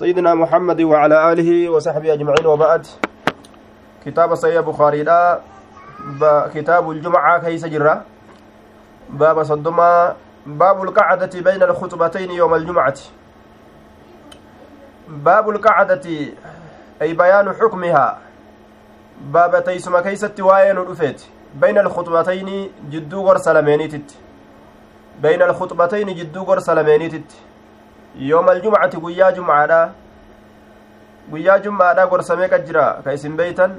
سيدنا محمد وعلى آله وصحبه أجمعين وبعد. كتاب سيد بخاري لا كتاب الجمعة كيس جرة. باب صدما باب القعدة بين الخطبتين يوم الجمعة. باب القعدة أي بيان حكمها. باب تيسما كيست واين رفيت بين الخطبتين جدو غرسلمينيتت بين الخطبتين جدو غرسلمينيتت yooma aljumcati guyyaa jumcaadha guyyaa jum'aadha gorsamee qad jira ka isin beeytan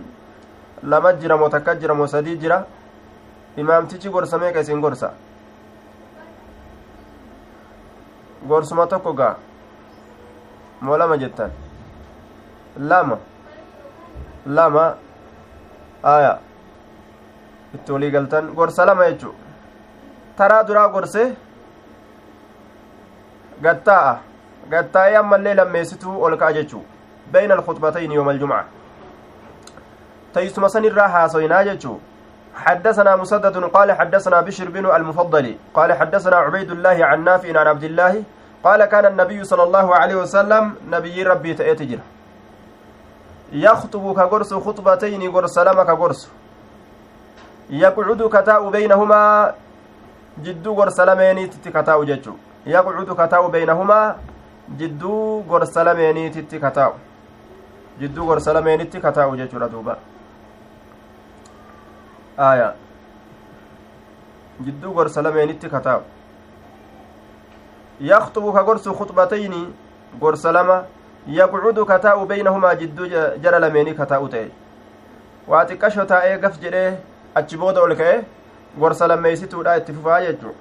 lama jira moo takka jira moo sadii jira imaamtichi gorsamee ka isin gorsa gorsuma tokko gaa moo lama jettan lama lama aya itti walii galtan gorsa lama jechu taraa duraa gorse gattaa'a gattaa'ee ammallee lammeessituu ol ka'a jechuu. Bayna alkhutbatayni yooma aljumca تيسم سنرا حاسوينا جتشو حدثنا مسدد قال حدثنا بشر بن المفضل قال حدثنا عبيد الله عن نافع عن عبد الله قال كان النبي صلى الله عليه وسلم نبي ربي تأتجر يخطب كقرص خطبتين قرص لما كقرص يقعد كتاء بينهما جدو قرص لمين تتكتاء جتشو يقعد كتاء بينهما jidduu gorsa lameeniititti kataa'u jidduu gorsa lameenitti kataa'u jechuudha duuba aya jidduu gorsa lameenitti kataa'u yaktubu ka gorsu khuxbatayni gorsa lama yaqcudu kataa'u beynahumaa jidduu jara lameenii kataa'u ta'e waa xiqqasho taa'ee gaf jedhee achi booda ol ka'e gorsa lammeeysituudha itti fufaa jechuu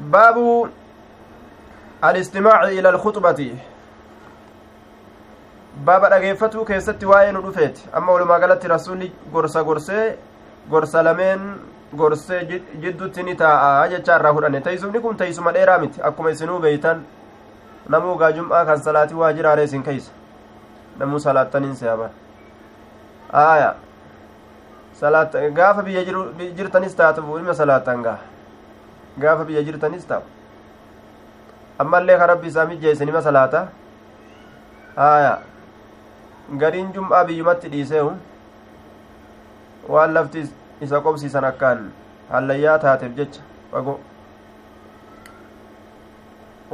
باب الاستماع إلى الخطبة baaba dhageeffatuu keessatti waa'ee nu dhufeeti amma walumaa galatti rasuulli gorsa gorsee gorsa lameen gorsee jiddutti ni taa'a jechaa irraa fudhanne teessumni kun teessuma dheeraa miti akkuma isinuu beeytan namuu gaajum'aa kan salaatii waa jiraare isin keeysa namuu salaattaniin se'aban aaya gaafa biyya jirtanis taatu ilma salaattan gaa gaafa biyya jirtanis ta'u ammallee ka rabbi isaa mijjeesse nima salaata haya gariin jum'aa biyyumatti dhiiseehu waan lafti isa qobsiisan akkaan hallayyaa taateef jecha fago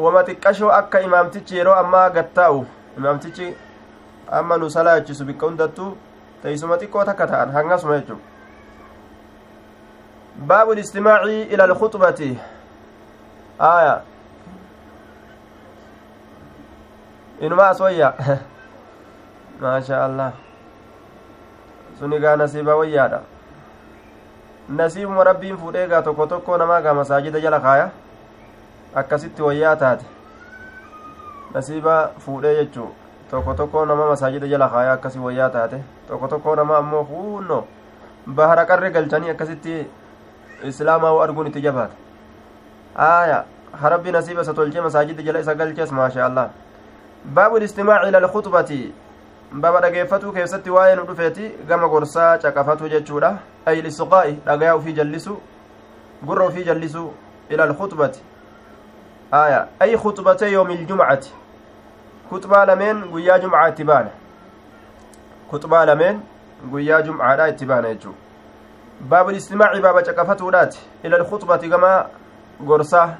wama xiqqashoo akka imaamtichi yeroo ammaa gattaa'u imaamtichi amma nu salaachisu bikka hundattuu teeysuma xiqqoo takka ta'an hangasuma jechuudha باب الاستماع إلى الخطبة آية إنما أسويا ما شاء الله sunigaa nasiiba wayyaadha nasiibuma rabbiin fuudheegaa tokko tokko namaagaa masaajida jala kaaya akkasitti wayyaa taate nasiiba fuudhee jechuu tokko tokko nama masaajida jala kaaya akkasi wayyaa taate tokko tokko nama ammoo huunno bahara qarre galchanii akkasitti islaamaa arguun itti jabaata aaya harabbi nasiiba isa tolchee masaajida jala isa galchees maasha allah baabu listimaaci ila alkhutbati baaba dhageeffatuu keessatti waa'ee nu dhufeeti gama gorsaa caqafatu jechuudha ay lisqaa'i dhagayaa ufii jallisu gurra ufii jallisu ila alkhutbati aya ay khutbatee yoomi iljumcati kuxbaa lameen guyyaa jumcaa itti baana kuxbaa lameen guyyaa jumcaadha itti baana jechuu باب الاستماع باب caqafatuudhaati ila alkhutbati gama gorsa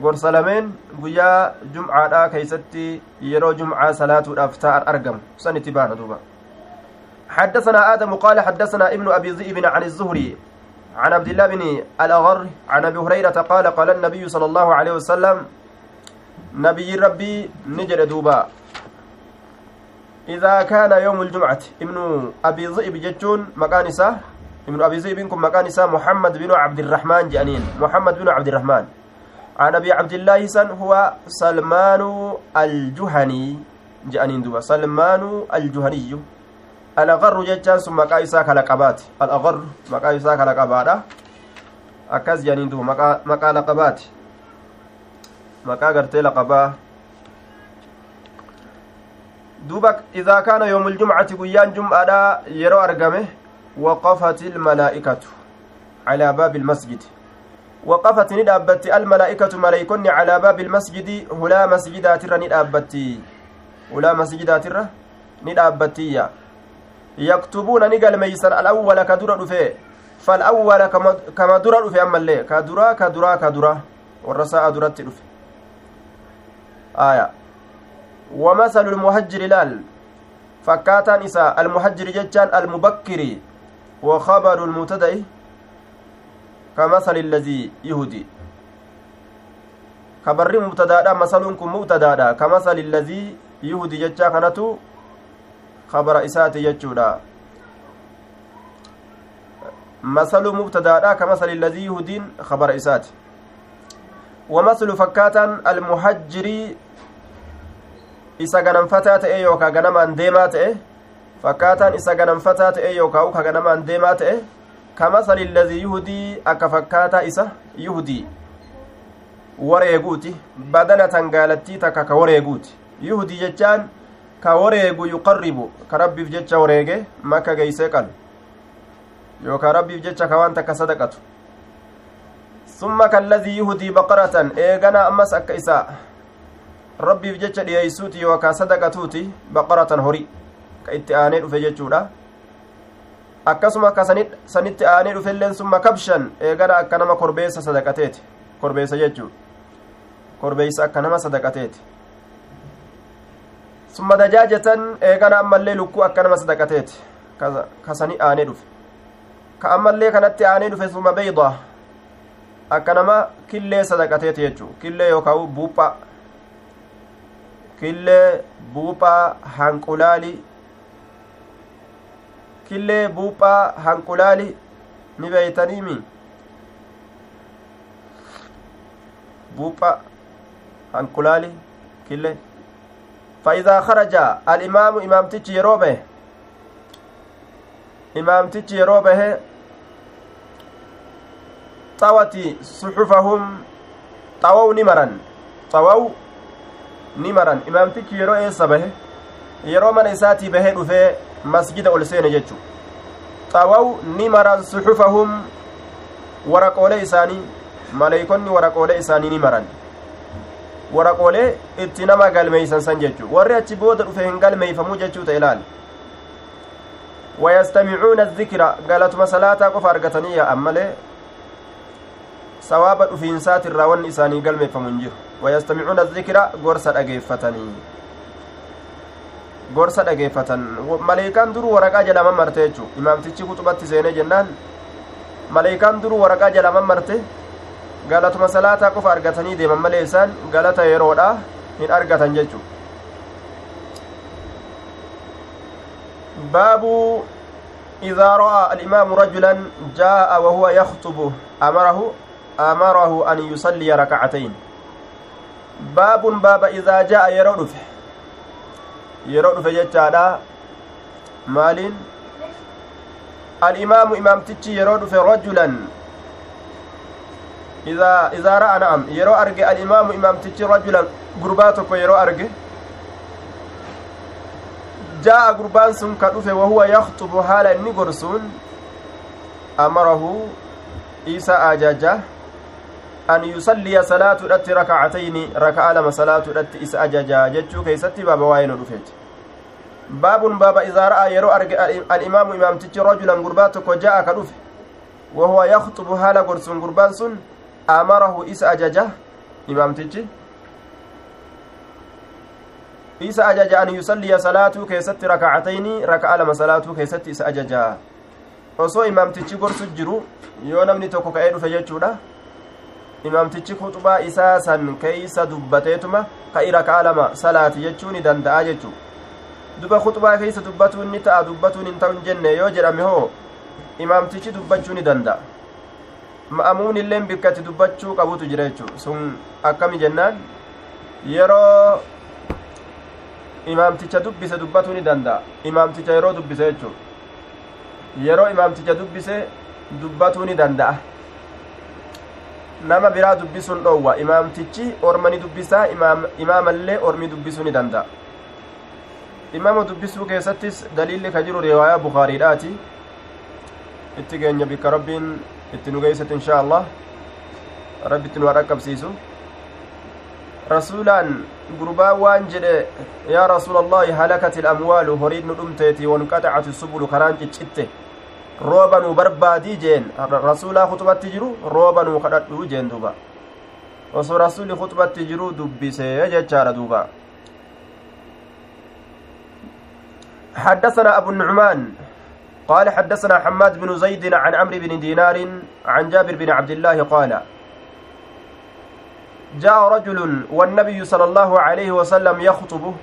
gorsa lameen guyyaa jumcaadha keeysatti yeroo jumcaa salaatuudhaaf ta'an argamu san itti baana duuba حدثنا آدم قال حدثنا ابن أبي ذئب عن الزهري عن عبد الله بن الأغر عن أبي هريرة قال قال النبي صلى الله عليه وسلم نبي ربي نجد دوبا. إذا كان يوم الجمعة ابن أبي ذئب جتون مكان ابن أبي زيد بن مكان إسا محمد بن عبد الرحمن جانين. محمد بن عبد الرحمن. عن أبي عبد الله سن هو سلمان الجهني جانين دوبا. سلمان الجهني. الأغر جتان ثم مكايسا كالقبات الأغر مكايسا كالقبات أكاز جانين دوبا. مكا, مكا لقبات. مكا قرتي لقبا. دوبا إذا كان يوم الجمعة قيان جمعة يرو أرقمه وقفت الملائكة على باب المسجد. وقفت ندابت الملائكة ملائكون على باب المسجد هلا مسجدات الرا ندابت. هلا مسجدات الرا ندابتية يكتبون نقل ميسر الأول كدر دفه فالأول كما در دفه أما اللي؟ كدرا كدرا كدرا والرساء درت دفه آية. ومثل المهجر لال فكاتان إساء. المهجر جتان المبكر. وخبر المبتدأ كمثل الذي يهدي. خبر مبتدأ مثل كن مبتدأ كمثل الذي يهدي جتا كانتو خبر إساتي جتشودا مثل مبتدأ كمثل الذي يهدين خبر إساتي. ومثل فكاتا المحجر isa ganamfataa ta'e yookaa ganamaan deemaa ta'e fakkaataan isa ganamfataa ta'e yookaa uka ganamaan deemaa ta'e kamasali illazii yuhudii akka fakkaataa isa yuhudii wareeguuti badanatan gaalattii takka ka wareeguuti yuhudii jechaan ka wareegu yuqarribu ka rabbiif jecha wareege makka geeysee qalu yookaa rabbiif jecha ka waan takka sadaqatu summa kallazii yuhudii baqaratan eegana ammas akka isaa rabbiif jecha dhiyeeysuuti yookaa sadaqatuuti baqaratan horii itti aanee dhufe jechuudha. Akkasuma akka sanitti aanee dhufelleen summa kabshan eegana akka nama korbeessa sadaqateeti. Korbeessa jechuu. Korbeeysa akka nama sadaqateeti. Summa dajaajatan eegana ammallee lukkuu akka nama sadaqateeti. Ka sani aanee dhufe. Ka ammallee kanatti aanee dhufe summa beeydaa akka nama killee sadaqateeti jechuu. Killee yookaa buuphaa killee buuphaa hanqulaali killee buuphaa hanqulaali ni beeytaniimi buupha hanqulaali killee فإذا خرج الإمام إمامتش يروبه إمامتش يروبه طوتي صحفهم طووا نمرا طووا imaamtichi yeroo eessa bahe yeroo mana isaatii bahee dhufee masjida ol seene jechu xawaw ni maran suxufahum waraqoolee isaanii maleeykonni waraqoolee isaanii ni maran waraqoolee itti nama galmeeysan san jechu warri achi booda dhufe hin galmeeyfamuu jechuu ta ilaal wayastamicuuna adikra galatuma salaataa qofa argatanii yaa'an malee sawaaba dhufiinsaatirraa wanni isaanii galmeeffamu hin jiru wayastamicuuna adikra gorsa dhageeffatanii gorsa dhageeffatan maleeykaan duruu waraqaa jedhaman marte jechuu imaamtichi kuxubatti seenee jennaan maleeykaan duruu waraqaa jedhaman marte galatuma salaataa qofa argatanii deeman malee isaan galata yeroodha hin argatan jechuu baabu إذا رأى الإمام رجلا جاء وهو يخطب أمره أمره أن يصلي ركعتين باب باب إذا جاء يرو يرو دفه جتادا مال الإمام إمام تتشي يرو دفه رجلا إذا إذا رأى نعم يرو أرجع الإمام إمام تتشي رجلا قرباتك يرو أرجع جاء قربان سن كدفه وهو يخطب حالا نقرسون أمره إيسى أجاجه an yusalliya salaatuudhatti rakacatayni raka'a lama salaatuudhatti isa ajajaa jechuu keeysatti baaba waa'ee nu dhufeeti. Baabun baaba idaa ra'aa yeroo arge alimaamu imaamtichi rajulan gurbaa tokko ja'a ka dhufe wahuwa yakxubu haala gorsuun gurbaan sun amarahu isa ajaja imaamtichi isa ajaja an yusalliya salaatuu keessatti rakacatayni raka'a lama salaatuu keessatti isa ajajaa osoo imaamtichi gorsu jiru yoo namni tokko ka'ee dhufe jechuudha imaamtichi kuxubaa isaa san keeysa dubbateetuma ka irakaa lama salaati jechuu ni danda'a jechuu duba kuxubaa keeysa dubbatuun ni ta'a dubbatuun hin ta'u jenne yoo jedhame hoo imaamtichi dubbachuu ni danda'a ma'amuun illeen bikkatti dubbachuu qabutu jira jechuu sun akkami jennaan yeroo imaamticha dubbise dubbatuu ni danda'a imaamticha yeroo dubbise jechuu yeroo imaamticha dubbise dubbatuu ni danda'a nama biraa dubbisuun dhoowwa imaamtichi ormani dubbisaa imaamallee ormi dubbisuu ni danda'a riwaayaa bukaariidhaati itti geenya bikka rabbiin itti nu geeysat inshaa allah rabbitti nu dhaqqabsiisu rasuulaan gurbaan waan jedhe yaa rasuula allaahi halakat ilamwaalu horiin nu dhumteeti wanqaxacati subulu karaan ciccitte rooba nuu barbaadii jeen rasuulaa kutubatti jiru rooba nuu kadhadhuu jeen duuba osoo rasuuli kutubatti jiruu dubbisee jechaadha duuba حدثنا أبو النعمان قال حدثنا حماد بن زيد عن عمرو بن دينار عن جابر بن عبد الله قال جاء رجل والنبي صلى الله عليه وسلم يخطب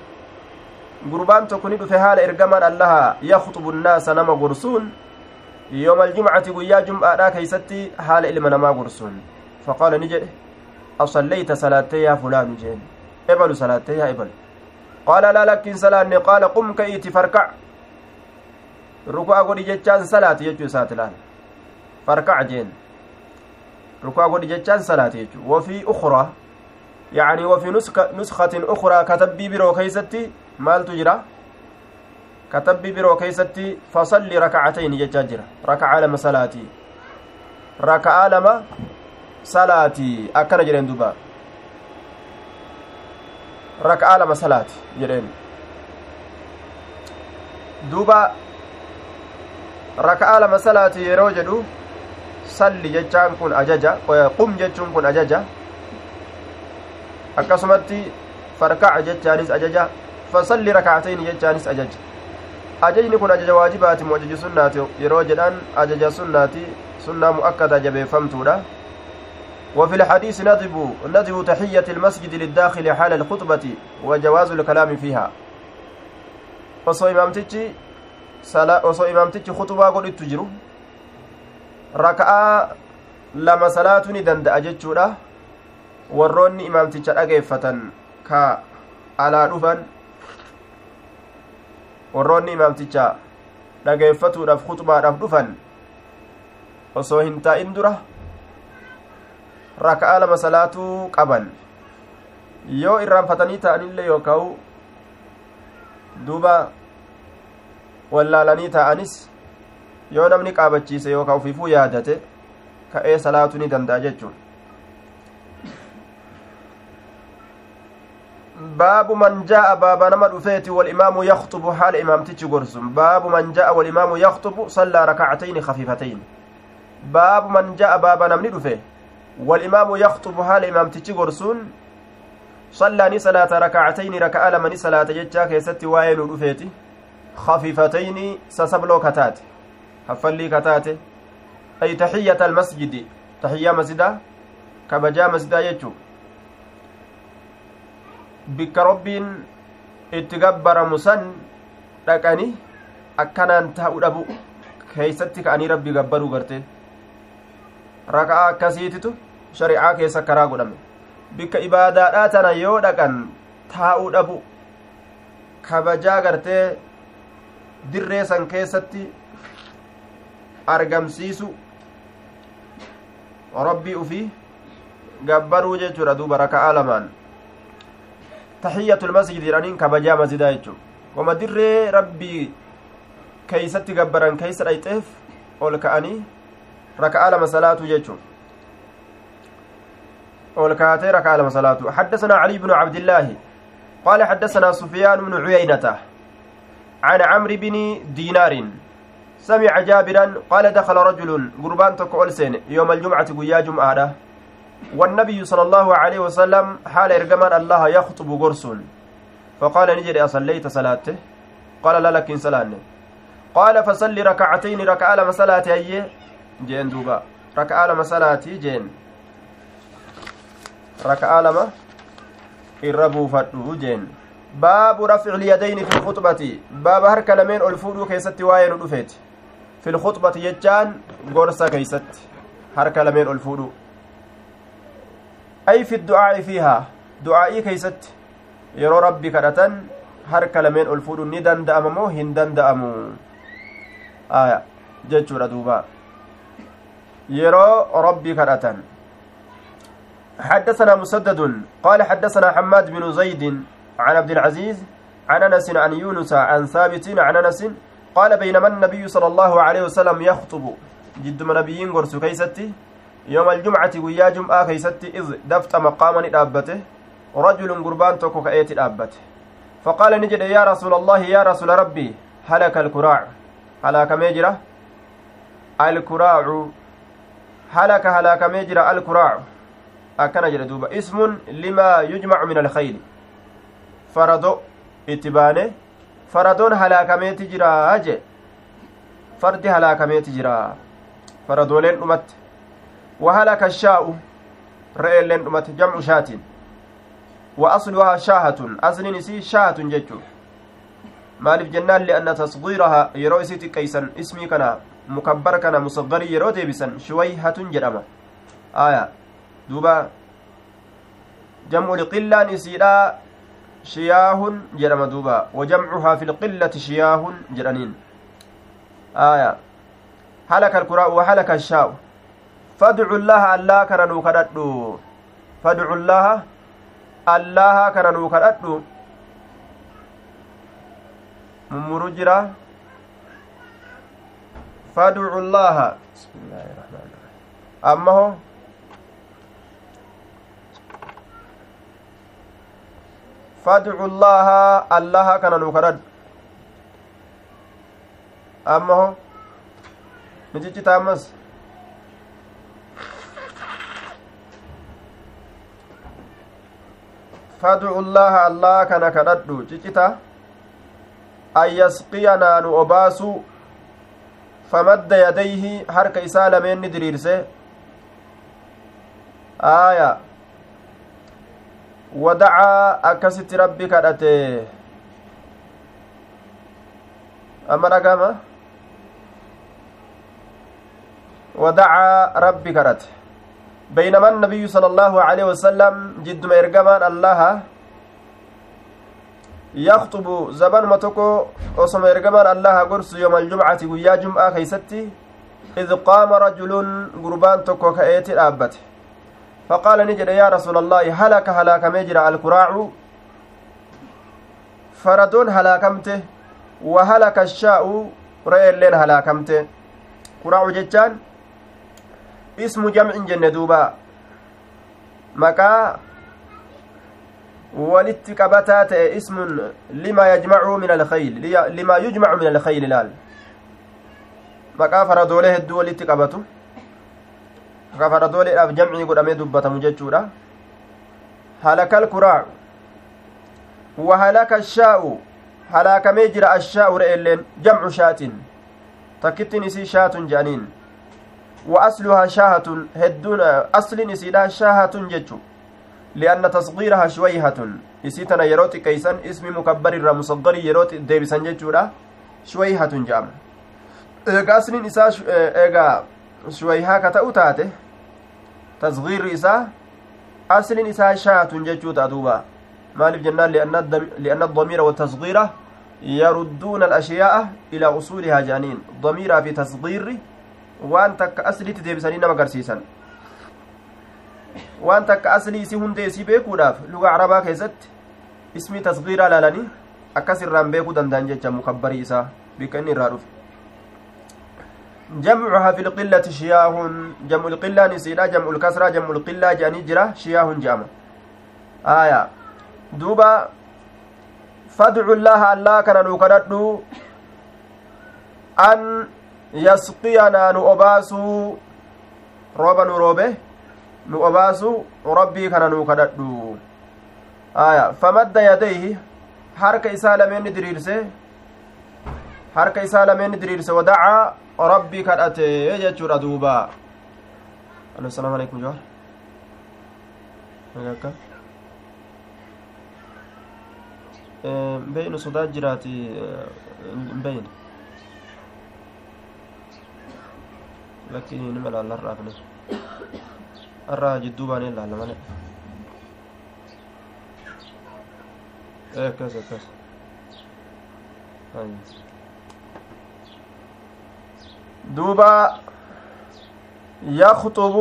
قربان تكون في حال إرجمان الله يخطب الناس نما قرسون يوم الجمعة قيا جمعة كيستي حال إلما نما قرسون فقال نجد أصليت صلاتي يا فلان جين إبل صلاتي يا إبل قال لا لكن سلاني قال قم كيت فركع ركوع قولي جتشان صلاتي يجو ساتلان. فركع جين. ركوع قولي جتشان صلاتي يجو. وفي أخرى يعني وفي نسخة, نسخة أخرى كتبي برو كيستي مال تجرى. كتبي برو كيستي فصلي ركعتين ججاجرة ركعة لما صلاتي. ركعة لما صلاتي. أكنا جرين دوبا. ركعة لما صلاتي جرين دوبا ركعة لما صلاتي يرو جدو salli jechaan kun ajaja qum jechuun kun ajaja akkasumatti farkaca jechaanis ajaja fasalli rakacatayni jechaanis ajaja ajajni kun ajaja waajibaati mu ajaji sunnaati yeroo jedhan ajaja sunnaati sunnaa mu'akkada jabeeffamtuudha وفي الحديث ندب ندب تحية المسجد للداخل حال الخطبة وجواز الكلام فيها osoo imaamtichi osoo imaamtichi khutubaa godhittu jiru raka'aa lama salaatu ni danda'a jechuudha warroonni imaamticha dhageeffatan ka alaa dhufan warroonni imaamticha dhageeffatuudhaaf kuxubaadhaaf dhufan osoo hin taa'in dura raka'a lama salaatuu qaban yoo irraanfatanii ta'anillee yookaan duuba wallaalanii ta'anis yoo namni qaabachiise yookaan ofiifuu yaadate ka'ee salaatuu ni danda'a jechuudha baabu man jaa'a baaba nama dhufeeti walimaamu yaktubu haala imaamtichi gorsun baabu man jaa'a walimaamu yaktubu sallaa rakacatayni kafiifatayn baabu man jaa'a baaba namni dhufe walimaamu yaktubu haala imaamtichi gorsuun sallaani salaata rakacatayni raka'a lamani salaata jechaa keessatti waa'ee nu dhufeeti kafiifatayni sasabloo kataate haffallii kataate ay taxiyyata almasjidi taxiyyaa masjidaa kabajaa masjidaa jechuu bikka robbiin itti gabbaramu san dhaqani akkanaan taa'u dhabu keeysatti ka'anii rabbii gabbaruu garte raka'aa akkasiititu shari'aa keessa karaa godhame. Bikka ibaadaadhaa tana yoo dhaqan taa'uu dhabu kabajaa gartee dirree san keessatti argamsiisu rabbii ufii gabbaruu jechuudha duuba raka'aa lamaan. Taxiyyatul masjid jedhaniin kabajaa masjidaa jechuun wama dirree rabbii keeysatti gabbaran keeysa dhayxeef ol ka'anii lama salaatu jechuun ol kaatee raka'a lama salaatu حدثنا علي بن عبد الله. قال حدثنا سفيان بن عيينة. عن عمرو بن دينار. سمع جابرا قال دخل رجل قربان تكو يوم الجمعة قيا جمعة. والنبي صلى الله عليه وسلم حال إرجمان الله يخطب قرصون. فقال نجد أصليت صلاته. قال لا لكن صلاني. قال فصل ركعتين ركعة لما صلاتي أيه. جين دوبا ركعة لما صلاتي جين ركعة لما irrabuu fadhu jeen baabu rafci lyadayni fi lkhuxbati baaba harka lameen ol fuudhuu keessatti waa'ee nu dhufeeti fi lkhuxbati jechaan gorsa keeysatti harka lameen ol fuudhuu ay fi du'aa'i fiihaa du'aa'ii keeysatti yeroo rabbi kadhatan harka lameen ol fuudhuun ni danda'ama moo hin danda'amu aya jechuudha duuba yeroo rabbi kadhatan حدثنا مسدد قال حدثنا حماد بن زيد عن عبد العزيز عن أنس عن يونس عن ثابت عن أنس قال بينما النبي صلى الله عليه وسلم يخطب جد نبيين قرس كيستي يوم الجمعة ويا جمعة كيست إذ دفت مقاما دابته رجل قربان توكو كأيت دابته. فقال نجد يا رسول الله يا رسول ربي هلك الكراع. هلاك ميجرة الكراع هلك هلاك ميجرة الكراع. أكن جد دوبا. اسم لما يجمع من الخيل. فردو اتبانه. فردون هلاك ميت جرا أجي. فرد هلاك ميت جرا فردولين أمت. وهلك الشاء. رئيلين أمت. جمع شاة. وأصلها شاهة. أصل نسي شاهة ججو. maaliif jennaan li'anna tasgiiraha yeroo isii xiqqeeysan ismii kana mukabbar kana musaggarii yeroo deebisan shuwayhatun jedhama aya duuba jam'u liqillaan isiidha shiyaahun jedhama duuba wajamcuhaa fi lqillati shiyaahun jedhaniin aya halaka alkuraa'u wahalaka ashaa'u fadcu llaha allaa kana nuu kadhadhu fadcu llaha allaha kana nuu kadhadhu mummuru jira fadcu llaha ammaho fadcu llaha allaha kana nuu kadhadhu ammaho ni ciccita ammas fadcu llaha allaha kana kadhadhu ciccita an yasqiyanaa nu obaasu famadda yadayhi harka isaa lameen ni diriirse aaya wadacaa akkasitti rabbi kadhate amma dhagama ودعا ربي كرت بينما النبي صلى الله عليه وسلم جد ما الله يخطب زبان ما تكو وصم إرجمان الله قرص يوم الجمعة ويا جمعة كيستي إذ قام رجل قربان تكو كأيت الأبت فقال نجد يا رسول الله هلك هلاك مجرى الكراع. فردون هلاكمته وهلك الشاء رأي اللين هلاكمته. كراع جتان ismu jamcin jenne duuba maqaa ismun limaa yajmacu min alkhayl limaa yujmacu min alkhayl laal maqaa faradoolee hedduu walitti qabatu ka faradooleedhaaf jamcii godhamee dubbatamu jechuudha halaka alkuraacu wa halaka ashaa'u halaakamee jira ashaa'u re'elleen jamcu shaatin takkittiin isii shaatun je'aniin وأصلها شاهة هدون أصل نسيدا شاهة جتشو لأن تصغيرها شويهة. إسيتنا يروتي كيسان اسم مكبر الرا مصغر يروتي ديبسان جتشو شويهة جام. إيغا أصل نساء إيغا شويها كتأو تاته تصغير إساء أصل نساء شاهة جتشو تادوبا مالف جنان لأن لأن الضمير والتصغير يردون الأشياء إلى أصولها جانين. ضمير في تصغير takka asliitti deebisanii nama agarsiisan waan takka aslii isii hundee isii beekuudhaaf luga arabaa keessatti ismii tasgiiraa laalanii akkas irraan beekuu danda'an jecha mukabbarii isaa bikka inni irraa dhufe جمعها في القلة شياه جمع القلة نسيلا جمع الكسرة جمع القلة جاني جرا شياه جامع آية دوبا فادعوا الله الله كان نوكردو أن yasqiyanaa nu obaasuu rooba nu obaasu rabbii kana nuu kadhadhu aya famadda yadayhi harka isaa lameenni diriirse harka isaa lameenni diriirse wadacaa rabbii kadhate jechuudha duuba assalaamu alaikum jawar akka beynu sodaa jiraati beyn lakkiin nima ilaalla har'aaf ni har'aa jidduu baanee akkas akkas duuba يخطب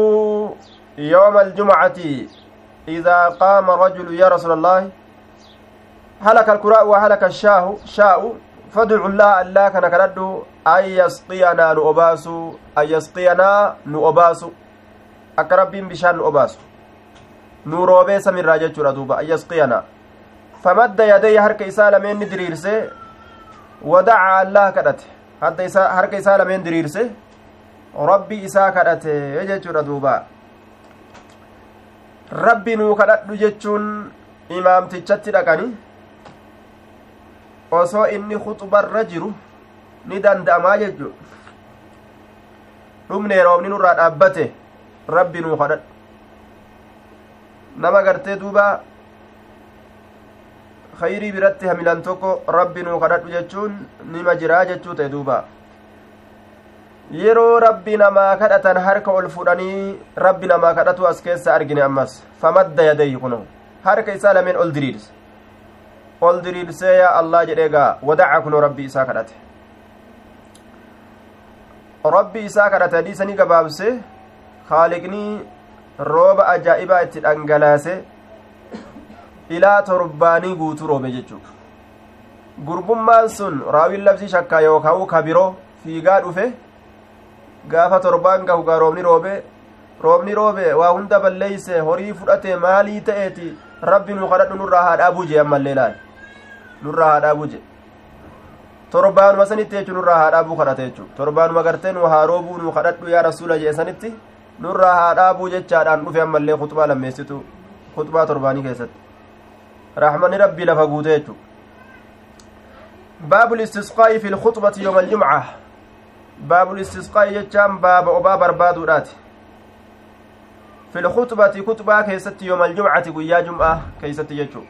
يوم الجمعة إذا قام رجل يا رسول الله هلك الكراء وهلك الشاه شاء فادعوا الله الله كان كردو nu obaasu an yasqiyanaa nu obaasu akka rabbiin bishaan nu obaasu nuu roobee samirraa jechuudha duuba ayyasqiyana famadda yadayya harka isaa lameen diriirse wadaca allah kadhate harka isaa lameen diriirse rabbi isaa kadhate jechuudha duuba rabbi nuu kadhadhu jechuun imaamtichatti dhaqani osoo inni khuxubarra jiru ni danda'amaa jechu dhumne roobni nurraa dhaabbate rabbi nuu kadhadhu nama gartee duuba khayrii biratti hamilan tokko rabbi nuu kadhadhu jechuun nima jiraa jechuu ta'e duuba yeroo rabbi namaa kadhatan harka ol fudhanii rabbi namaa kadhatu as keessa argine ammas famadda yadayhi kuno harka isaa lameen ol diriirse ol diriirsee yaa allah jedhee wadaca kuno rabbi isaa kadhate rabbi isaa kadhate hadiisanii gabaabse haaliqnii rooba ajaa'ibaa itti dhangalaase ilaa torbaanii guutuu roobe jechuu gurbummaan sun raawiin labsii shakkaa yookaan ka biroo fiigaa dhufe gaafa torbaan gahu gaa roobni roobe roobni roobe waa hunda balleeyse horii fudhate maalii ta'eeti? Rabbi nu kadhadhu nurraa haadhaa buje ammallee laal? Nurraa haadhaa buje torbaanuma sanitti jechuun nurraa haadhaa buu kadhate jechuudha. Torbaanuma gartee nu haa roobuu nu kadhadhu yaa rasuula jee sanitti nurraa haadhaa buu jechaadhaan dhufe ammallee kutubaa lammeessitu kutubaa torbaanii keessatti. رحمن ربي لفقوتيتو باب الاستسقاء في الخطبة يوم الجمعة باب الاستسقاء يجام باب أبا بربادو راتي في الخطبة كتبة كيست يوم الجمعة قيا جمعة كيست يجو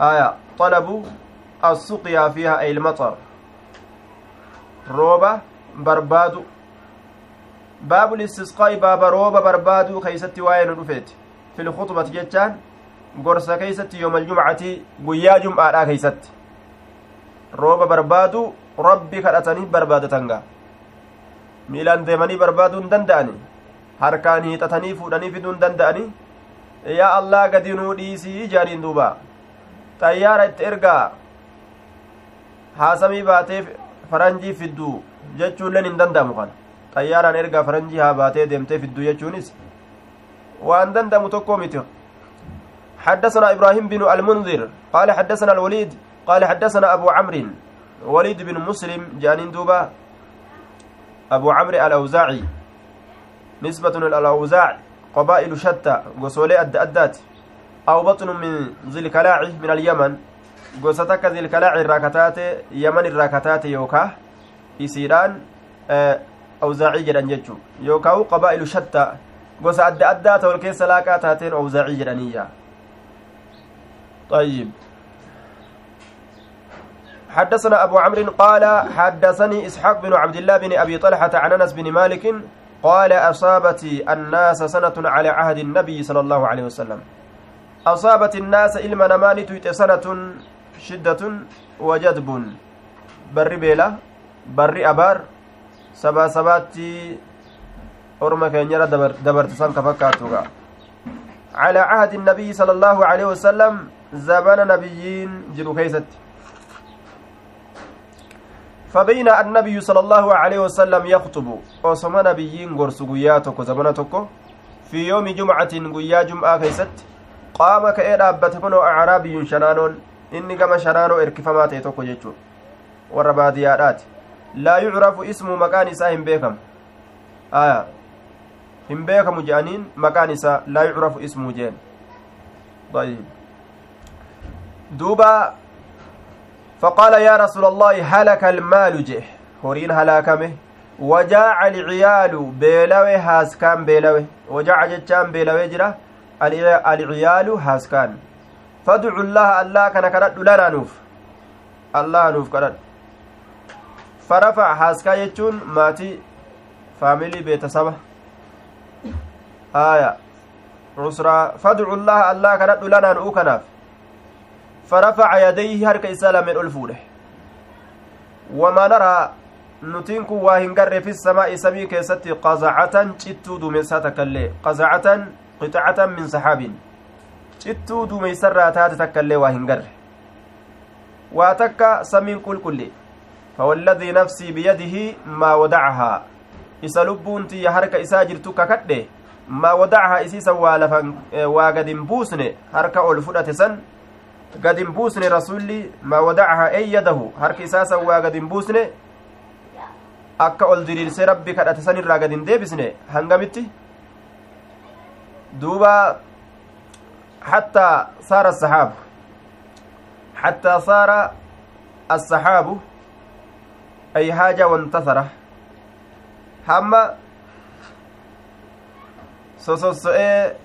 آية طلبوا السقيا فيها أي المطر روبة بربادو باب الاستسقاء باب روبة بربادو كيست وين رفيت في الخطبة جتان gorsa keeysatti yooma aljumcati guyyaa jum'aadha keeysatti rooba barbaadu rabbi kadhatanii barbaadatangaa miilaan deemanii barbaaduu hin danda'ani harkaan hiixatanii fuudhanii fiduu hin danda'ani yaa allah gadi nuu dhiisii jaaniin duuba xayyaara itti ergaa haasamii baatee faranjii fidduu jechuulleen hin danda'amu kana xayyaaraan ergaa faranjii haa baatee deemtee fidduu jechuunis waan danda'amu tokkoo miti. حدثنا إبراهيم بن المنذر قال حدثنا الوليد قال حدثنا أبو عمرو وليد بن مسلم جانين دوبا أبو عمرو الأوزاعي نسبة الأوزاع قبائل شتى قصولي أد أدات أو بطن من ذي الكلاع من اليمن قصتك ذي الكلاع الراكتات يمن الراكتات يوكا إسيران أوزاعي جران جتشو يوكا قبائل شتى قصة أد أدات والكيس لاكا تاتين أوزاعي جرانية طيب حدثنا أبو عمرو قال حدثني إسحاق بن عبد الله بن أبي طلحة عن أنس بن مالك قال أصابت الناس سنة على عهد النبي صلى الله عليه وسلم. أصابت الناس إلما نمان تيت سنة شدة وجدب. بر بيلا بر أبار سباتي أرمى كان يرى دبر, دبر تسان كفكاتوغا على عهد النبي صلى الله عليه وسلم زبان نبيين جلو كيست فبين النبي صلى الله عليه وسلم يخطب وصم نبيين غرس قياتك زمانتك في يوم جمعة قيا جمعة كيست قام كأي acraabiyyun shanaanoon inni gama shanaanoo erkifamaa ta'e tokko jechuu warra baadiyyaadhaati. Laa yucrafu ismu maqaan isaa hin beekamu aya hin beekamu je'aniin maqaan isaa laa yucrafu ismuu jeen طيب. دوبا فقال يا رسول الله هلك المال جه. هورين هلاكمه وجاع العيال بيلوي هاسكان بيلوي وجاع جتان بيلوي جرا. العيال هاسكان. فادعوا الله الله كان كرد لنا نوف. الله نوف كرد. فرفع هاسكا يجون ماتي فاميلي بيت سبا آية عسرا فادعوا الله الله كرد لنا نوكناف فرفع يديه هرك إسالة من ألفوله وما نرى hin garre fi samaa'i samii keessatti qazacatan cittuu duumessaa takkaillee qazacatan qixacatan min saxaabin cittuu duumeysarraa taate takkaillee waa hin garre waa takka samiin qulqulle فوالذي نفسي بيده ما ودعها isa lubbuun tiyya harka isaa jirtu kakadhe maa wadacaha isiisan waa waa gadin buusne harka ol fudhate san gadin buusne rasulli maa wadacaha eyyadahu harki isaasan waa gadin buusne akka ol diriirsee rabbi kadhate san irraa gadin deebisne hangamitti duuba حتى صار السحاب حتى صار السحاب أي حاجة وانتصر hamma sososso'ee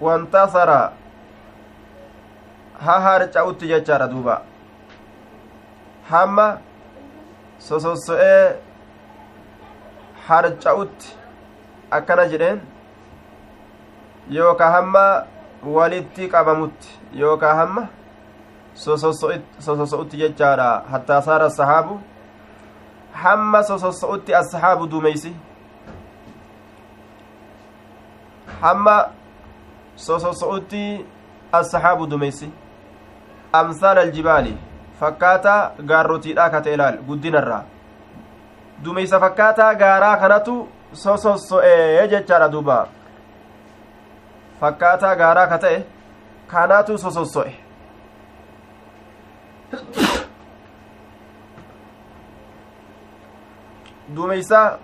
wantasara ha harca'utti jechaadha duuba hamma sososso'ee harca'utti akkana jedheen yookaa hamma walitti qabamutti yookaa hamma sososo'utti jechaadha hattaa saara sahaabu hamma sososo'utti ashaabu duumeysi hamma sososo'utti ashaabu dumeysi amsaal aljibaali fakkaataa gaarrotiidha kate ilaal guddinarraa dumeysa fakkaataa gaaraa kanatu sososo'ee jechaadha duuba fakkaataa gaaraa ka ta'e kanaatu sososso'e duumeysa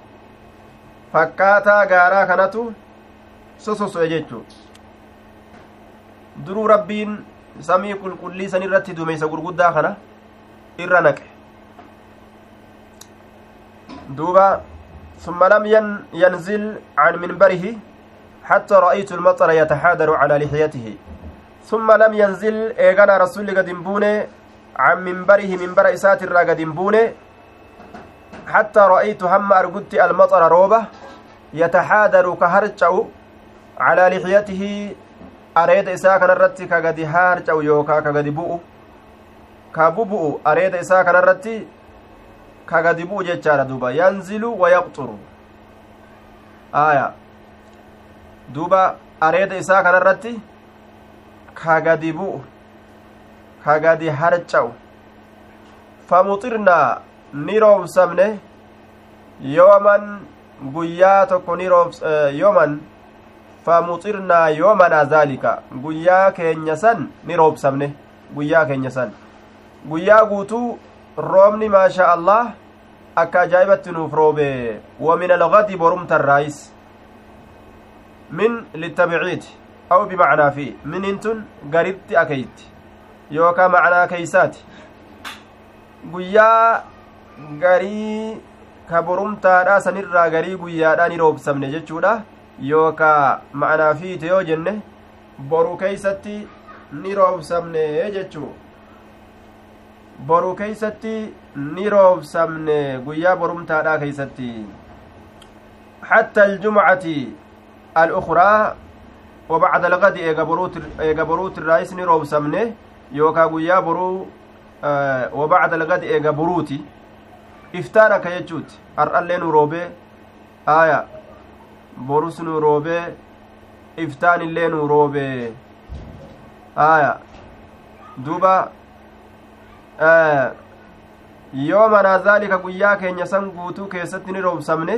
fakkaataa gaaraa kanatu sososso'e jechuu duruu rabbiin samii qulqullii san irratti duumeysa gurguddaa kana irra naqe duuba ثم لم ينزل عن منبره حتى رأيت المطر يتحادر على لحيته ثم لم ينزل إيغانا رسول قد عن منبره منبر إسات الرا قد حتى رأيت هم أرقدت المطر روبة يتحادر كهرجو على لحيته أريد إساء كان الرتي كقد هارجو يوكا كقد بؤ كببؤ أريد إساء كان الرتي كقد بؤ جتشار دوبا. ينزل ويقطر. آية. areeda isaa kanarratti ka gadi bu'u ka gadi harca'u famuxirnaa ni roobsamne yooman guyyaa tokko ni yooman famuxirnaa yoomanaa zaalika guyyaa keenya san ni roobsamne guyyaa keenya san guyyaa guutuu roobni maashaa allah akka ajaa'ibatti nuuf roobe wa min algadi borumtarraayis للتبعيد أو بمعنى في من انتن قربت أكيت يوكا معنى كيسات guyyaa garii ka borumtaadha sanirraa garii guyyaadha ni roobsamne jechuudha yookaa ma'anaa fiite yoo jenne boru keeysatti ni roobsamne jechuu boru keeysatti ni roobsamne guyyaa borumtaadha keeysatti حتى الجمعة الأخرى وبعد الغد إيغا بروت الرئيس نروب سمنه قويا برو آه وبعد الغد إيغا بروتي iftaana ka jechuuti har'allee nu roobee aya borus nu roobee iftaan illee nu roobee aya duba yoo manaa zaalika guyyaa keenya san guutuu keessatti ni roobsamne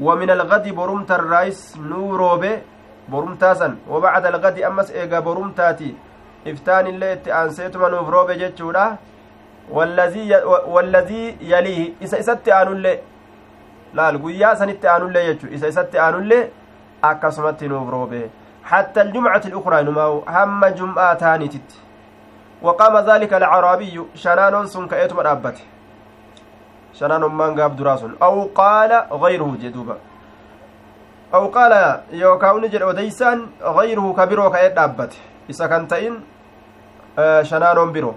ومن الغد برمت الرايس نوروبي برمتاسا وبعد الغد أمس إيغا برمتاتي أنسيتما نوفروبي جتشودا والذي ي... والذي يليه إسا إسات آنو اللي لا القويا سنت آنو اللي يجو إسا إسات آنو اللي أكسمت نوفروبي حتى الجمعة الأخرى نماو هم جمعة تانيتت وقام ذلك العربي شنان سن كأيتم duraa sun. Aw qaala gayruhu jee duuba. Aw qaala yookaa uni jedhe odeysaan gayruhu ka biroo ka'ee dhaabbate. Isa kan ta'in shanaanoon biroo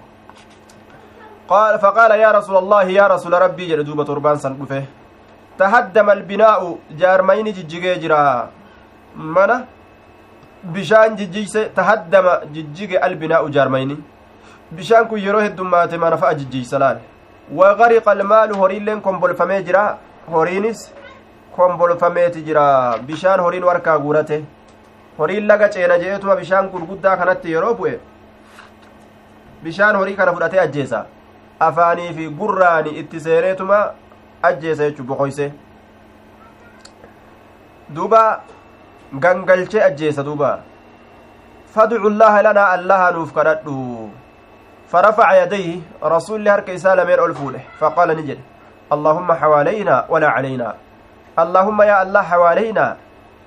فقال يا رسول الله يا رسول ربي جل دوبة تربان سن دفه تهدم البناء جارمين ججيجي جرا منا بشان ججيسه تهدم ججيجي البناء جارمين بشان كو يروه الدمات ما نفع ججيج سلال wagariqa almaalu horiilleen kombolfamee jira horiinis kombolfameeti jira bishaan horiin warkaa guurate horiin laga ceena je'etuma bishaan gurguddaa kanatti yeroo bu'e bishaan horii kana fudhatee ajjeesa afaanii fi gurraani itti seeneetuma ajjeesa jechuu boqoyse duuba gangalchee ajjeesa duuba fadcu llaaha lanaa allaha nuuf kadhadhu فرفع يديه رسول الله هرك إسالة من ألفوله فقال نجد اللهم حوالينا ولا علينا اللهم يا الله حوالينا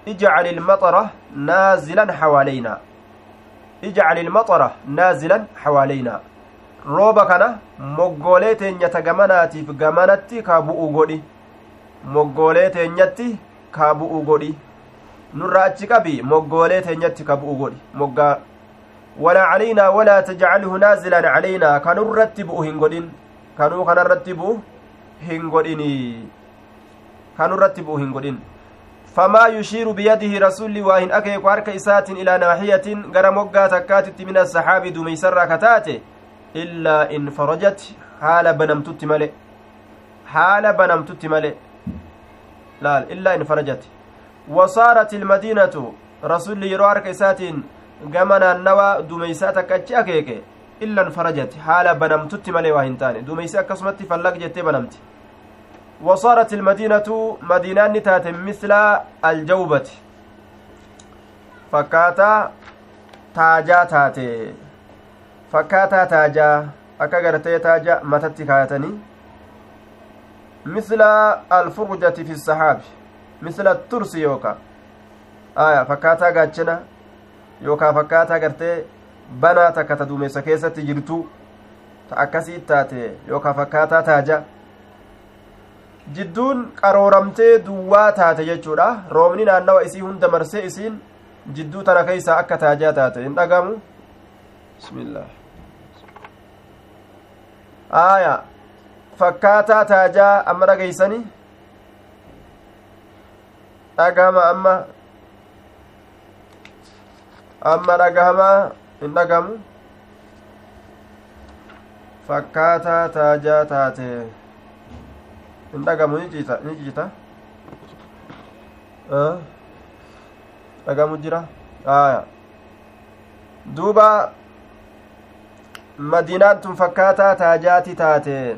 اجعل المطر نازلا حوالينا ijcali ilmaxara naazilan xawaalaynaa rooba kana moggoolee teenyata gamanaatiif gamanatti kaa bu'u godhi. Moggoolee teenyatti kaa bu'u godhi. Nurraa achi qabi moggoolee teenyatti ka bu'u godhi. Moggaa walaa calaynaa walaa tajcalhu naazilan calaynaa. Kanurratti bu'u hin godhin. Kanuu kanarratti bu'u hin godhin kanurratti bu'u hin godhin. فما يشير بيده رسول واهن أكيك وارك إسات إلى ناحية غرى مقا تكاتت من السحاب دميسر كتاته إلا إن فرجت حال بنمتت ملئ. حال بنمتت ملئ. لا إلا إن فرجت. وصارت المدينة رسول يرو أرك naannawa dumeysaa takka achi akeeke illan farajati haala banamtutti malee waa hin taane dumeysi akkasumatti fallag jettee banamti وصارت المدينة مدينة تات مثل الجوبة. فكاتا تاجا تاتي. فكاتا تاجا. أكا غرتي تاجا متتي كايتني مثل الفرجة في السحاب. مثل الترس يوكا. آية فكاتا غاتشنا. banaa takka ta duumessa keessatti jirtu ta akkasii taate yookaan fakkaataa taaja jidduun qarooramtee duwwaa taate jechuudha. Roobni naannawa isii hunda marsee isiin jidduu tana keeysaa akka taajaa taate. Hin dhagamu? Bismillah. Aaya. Fakkaataa taajaa amma dhageeysani dhagama amma. Amma dhagahamaa hin dhagamu? Fakkaataa taajaa taate hin dhagamu ni jijita dhagamu jira aya duuba madiinaan tun fakkaataa taajaati taate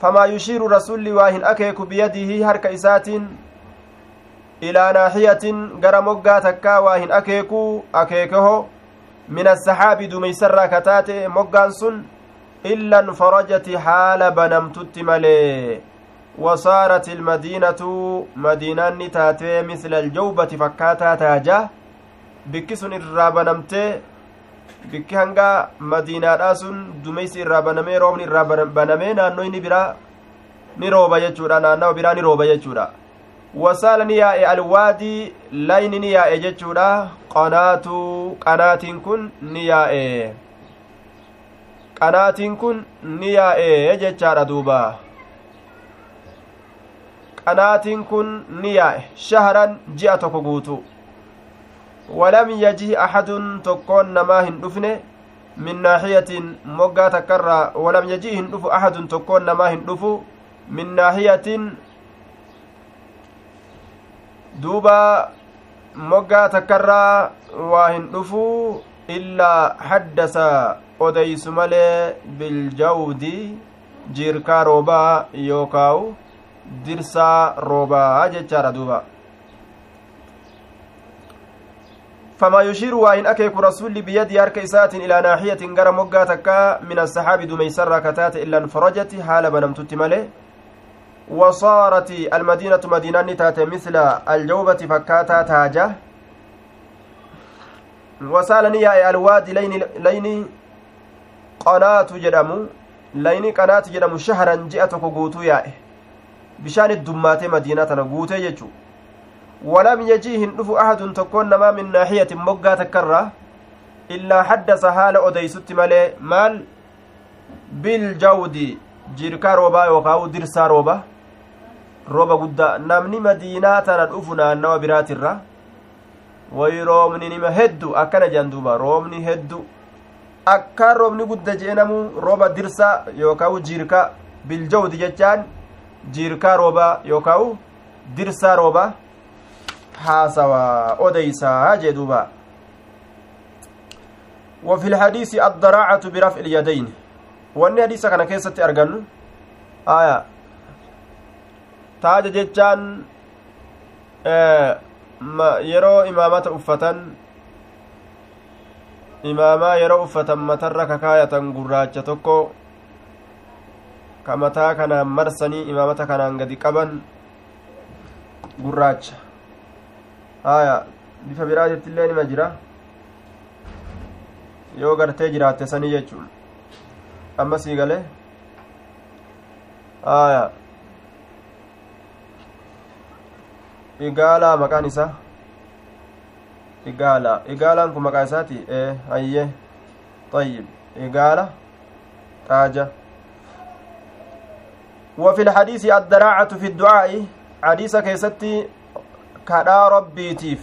famaa yushiiru rasulli waa hin akeeku biyadihi harka isaatiin ilaa naaxiyatin gara moggaa takkaa waa hin akeekuu akeekeho min assaxaabi dumeysarraa kataate moggaan sun illan farajati haala banamtutti malee madiinaanni taatee misla aljawbati fakkaataa taaja bikki sun irraa banamtee bikki hanga madiinaadhaa sun dumeysi irraa banamee roobni irraa banamee naannoyni biraa ni rooba jechuudha naannawa biraa ni rooba jechuudha wasaala ni yaa'e alwaadii layni ni yaa'e jechuudha qanaatu qanaatiin kun ni yaa'e qanaatiin kun ni yaa'e jechaadha duuba qanaatiin kun ni yaa'e shahran ji'a tokko guutu walam yajihi axadun tokkoon namaa hin dhufne min naaxiyatin moggaa takkarraa walam yajihi hin dhufu axadun tokkoon namaa hin dhufu min naaxiyatin duuba moggaa takkarraa waa hin dhufuu illaa haddasa odeysu malee biljawdi jiirkaa roobaa yookaawu dirsaa roobaa jechaadha duuba فما يشير وإن أكيك رسول بيدي أرك إسات إلى ناحية غير مقاتك من السحاب دميسر كتات إلا انفرجت حال بنمتت ملي وصارت المدينة مدينة تات مثل الجوبة فكاتا تاجة. وسالني يا الوادي لين لين قناة جدمو. لين قناة جدمو شهرا جئتك قوتو يا بشان الدمات مدينة قوتو يجو ولم يجيه نفو أحد تكون ما من ناحية مقا تكرة إلا حدث حال أديست مالي مال بالجود جيركا روبا يوكاو درسا روبا rooba guddaa namni madiinaa tana dhufu naannawa biraatirra wayi roobni nima heddu akkana jedhan duuba roobni heddu akkaan roobni gudda jeenamu rooba dirsa yookaan jiirkaa biljawdi jechaan jiirkaa roobaa yookaan dirsaa roobaa haasawaa odeysaa jee duuba وفي الحديث الضراعة برفع اليدين وأن حديث كان كيسة أرجن آية taaja jechaan yeroo imaamata uffatan imaamaa yeroo uffatan matarra kakaayatan gurraacha tokko ka mataa kanaan marsanii imaamata kanaan gadi qaban gurraacha. Haya bifa biraa jettillee nima jira. Yoo gartee jiraatte sanii jechuun. Amma sii galee? Haya igaalaa maqaan isa igaalaa igaalaan kun maqaa isaati ee hayye tayyib. Igaala? Xaaja وفي الحديث الدراعة في الدعاء حديث كيستي كدا ربيتيف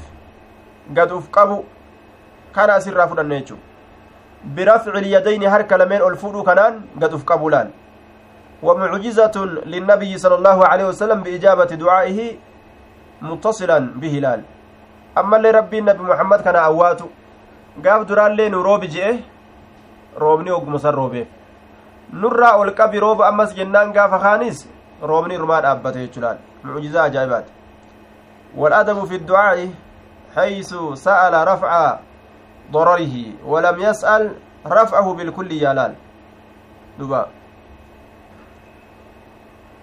قد افقبوا كان أسر فدنيتشو برفع اليدين هرك لمن الفودو كنان قد افقبوا لأن. ومعجزة للنبي صلى الله عليه وسلم بإجابة دعائه متصلا به لال أما اللي ربي النبي محمد كان أواتو قاف دران لين روبي جئه روبني وقمصر روبيه. Nurraa ol qabi rooba ammas jennaan gaafa kaanis roobni irmaa dhaabbate jechuudhaan. Mucjizaa ajaa'ibaati. والأدب في الدعاء حيث سأل رفع ضرره ولم يسأل رفعه بالكل يالال دبا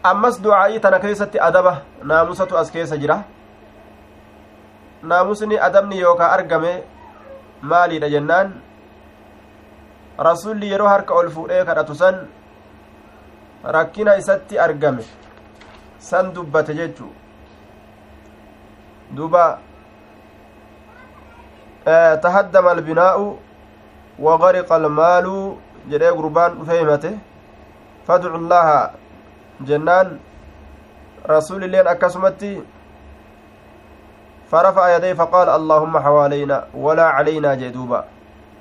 أمس دعائي تنكيسة أدبة ناموسة أسكيسة جرة ناموسني أدبني يوكا أرقمي مالي جنان rasuulli yeroo harka ol fuudhee kadhatu san rakkina isatti argame san dubbate jechuu duba tahaddama albinaa'u wagariqa almaalu jedhee gurbaan dhufe himate fadcu llaaha jennaan rasuulilleen akkasumatti فرفع يديه فقال اللهم حوالينا ولا علينا جدوبا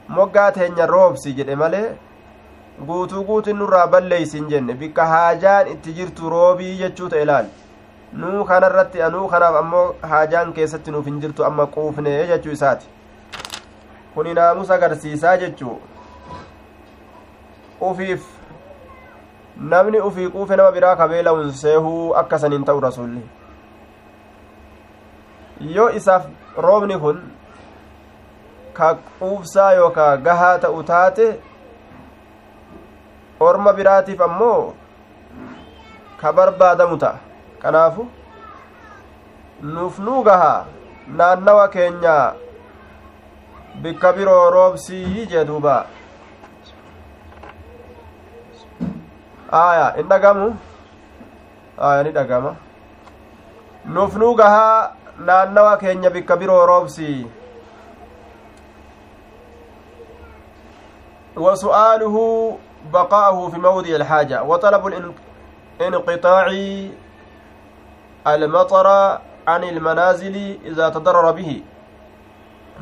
moggaa teenya roobsi jedhe malee guutuu guutin nurraa balleeysin jenne. Bikka haajaan itti jirtu roobii jechuu ta'e ilaal nuu kanarratti anuu kanaaf ammoo haajaan keessatti nuuf hin jirtu amma quufne jechuu isaati. Kuni naamus agarsiisaa jechuu. Ufiif namni ufii quufe nama biraa kabeela'un seehuu akka saniin ta'u rasulli yoo isaaf roobni kun ka quufsaa yookaa gahaa ta'u taate orma biraatiif ammoo ka barbaadamu ta'a. Kanaafu nuuf nuu gahaa naannawa keenya bikka biroo roobsii jee duuba. Aya in dhagamu. Aya ni dhagama. Nuuf nuu gahaa naannawa keenya bikka biroo roobsii وسؤاله بقاءه في موضع الحاجة وطلب انقطاع المطر عن المنازل إذا تضرر به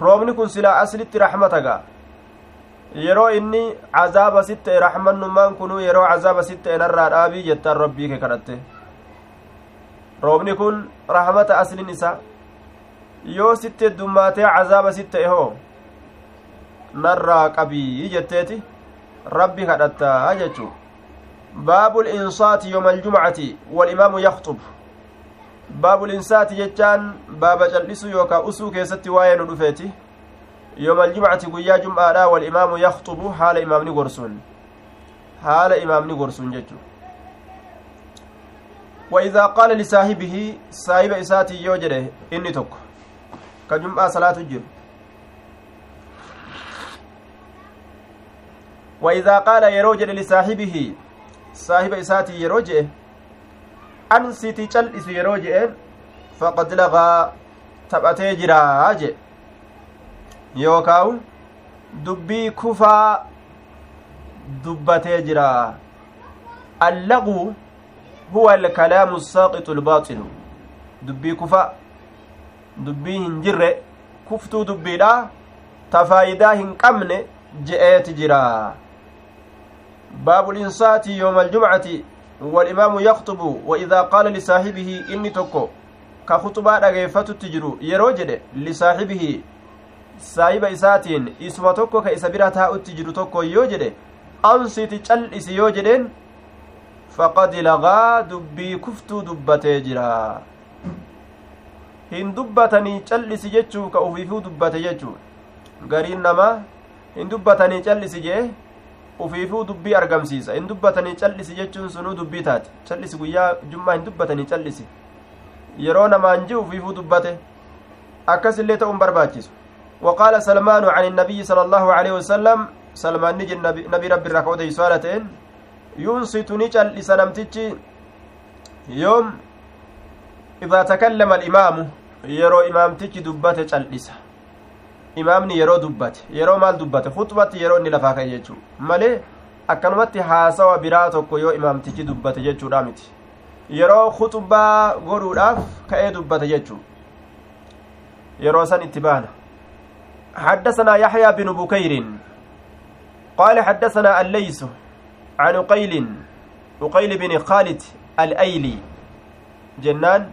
aslitti raxmataga yeroo inni cazaaba si ta'e raxmannummaan kunuu yeroo cazaaba si ta'e narraa dhaabii jettaan rabbii kee kadhatte roobni kun raxmata aslin isa yoo sitti heddummaatee cazaaba si ta'e hoo narraa qabii jetteeti rabbi kadhattaa jechuu baabu linsaati yooma aljumcati walimaamu yaxxub baabu linsaati jechaan baaba cal'isu yookaa usuu keessatti waa'ee nu dhufeeti yooma aljumcati guyyaa jum'aadha walimaamu yaxxubu haala imaamni gorsuun haala imaamni gorsuun jechuu وإذا قال لصاحبه صاحب إساتي يوجده إني تك كجمعة صلاة الجر وإذا قال يروج لصاحبه صاحب إساتي يروج أنسيتي جلس يروج فقد لغى jira je yookaan dubbii kufaa dubbatee jira allaqu huwa alkalaamu saaqitu albaaxilu dubbii kufaa dubbii hin jirre kuftuu dubbiidha ta faayidaa hin qabne je'eeti jira باب الإنصات يوم الجمعة والإمام يخطب وإذا قال لصاحبه إني تكو كخطبة رغيفة تجرو يروجد لصاحبه صاحب إساتين إسما تكو كإسا براتها تجرو تكو يوجد أنصت چل إسي يوجدين faqad lagaa dubbii kuftuu dubbatee jira hin dubbatanii callisi jechuu ka ufiifuu dubbate jechuu gariin namaa hin dubbatanii callisi jee ufiifuu dubbii argamsiisa hin dubbatanii callisi jechuun sunuu dubbii taate callisi guyyaa jummaa hin dubbatanii callisi yeroo namaan ji ufiifuu dubbate akkas illee ta'uun barbaachisu وقال سلمان عن النبي صلى الله عليه وسلم سلمان نجي نبي ربي الركعود يسالتين ينصت نجل لسنمتج يوم إذا تكلم الإمام يرو إمامتج دبته جلسه imaamni yeroo dubbate yeroo maal dubbate khutbatti yeroo inni lafaa ka'e jechuu malee akkanumatti haasawa biraa tokko yoo imaamtichi dubbate jechuudha miti yeroo khutbaa godhuudhaaf ka'ee dubbate jechuu yeroo san itti baana حدثنا يحيى بن بكير قال حدثنا الليث عن قيل أقيل بن خالد الأيلي جنان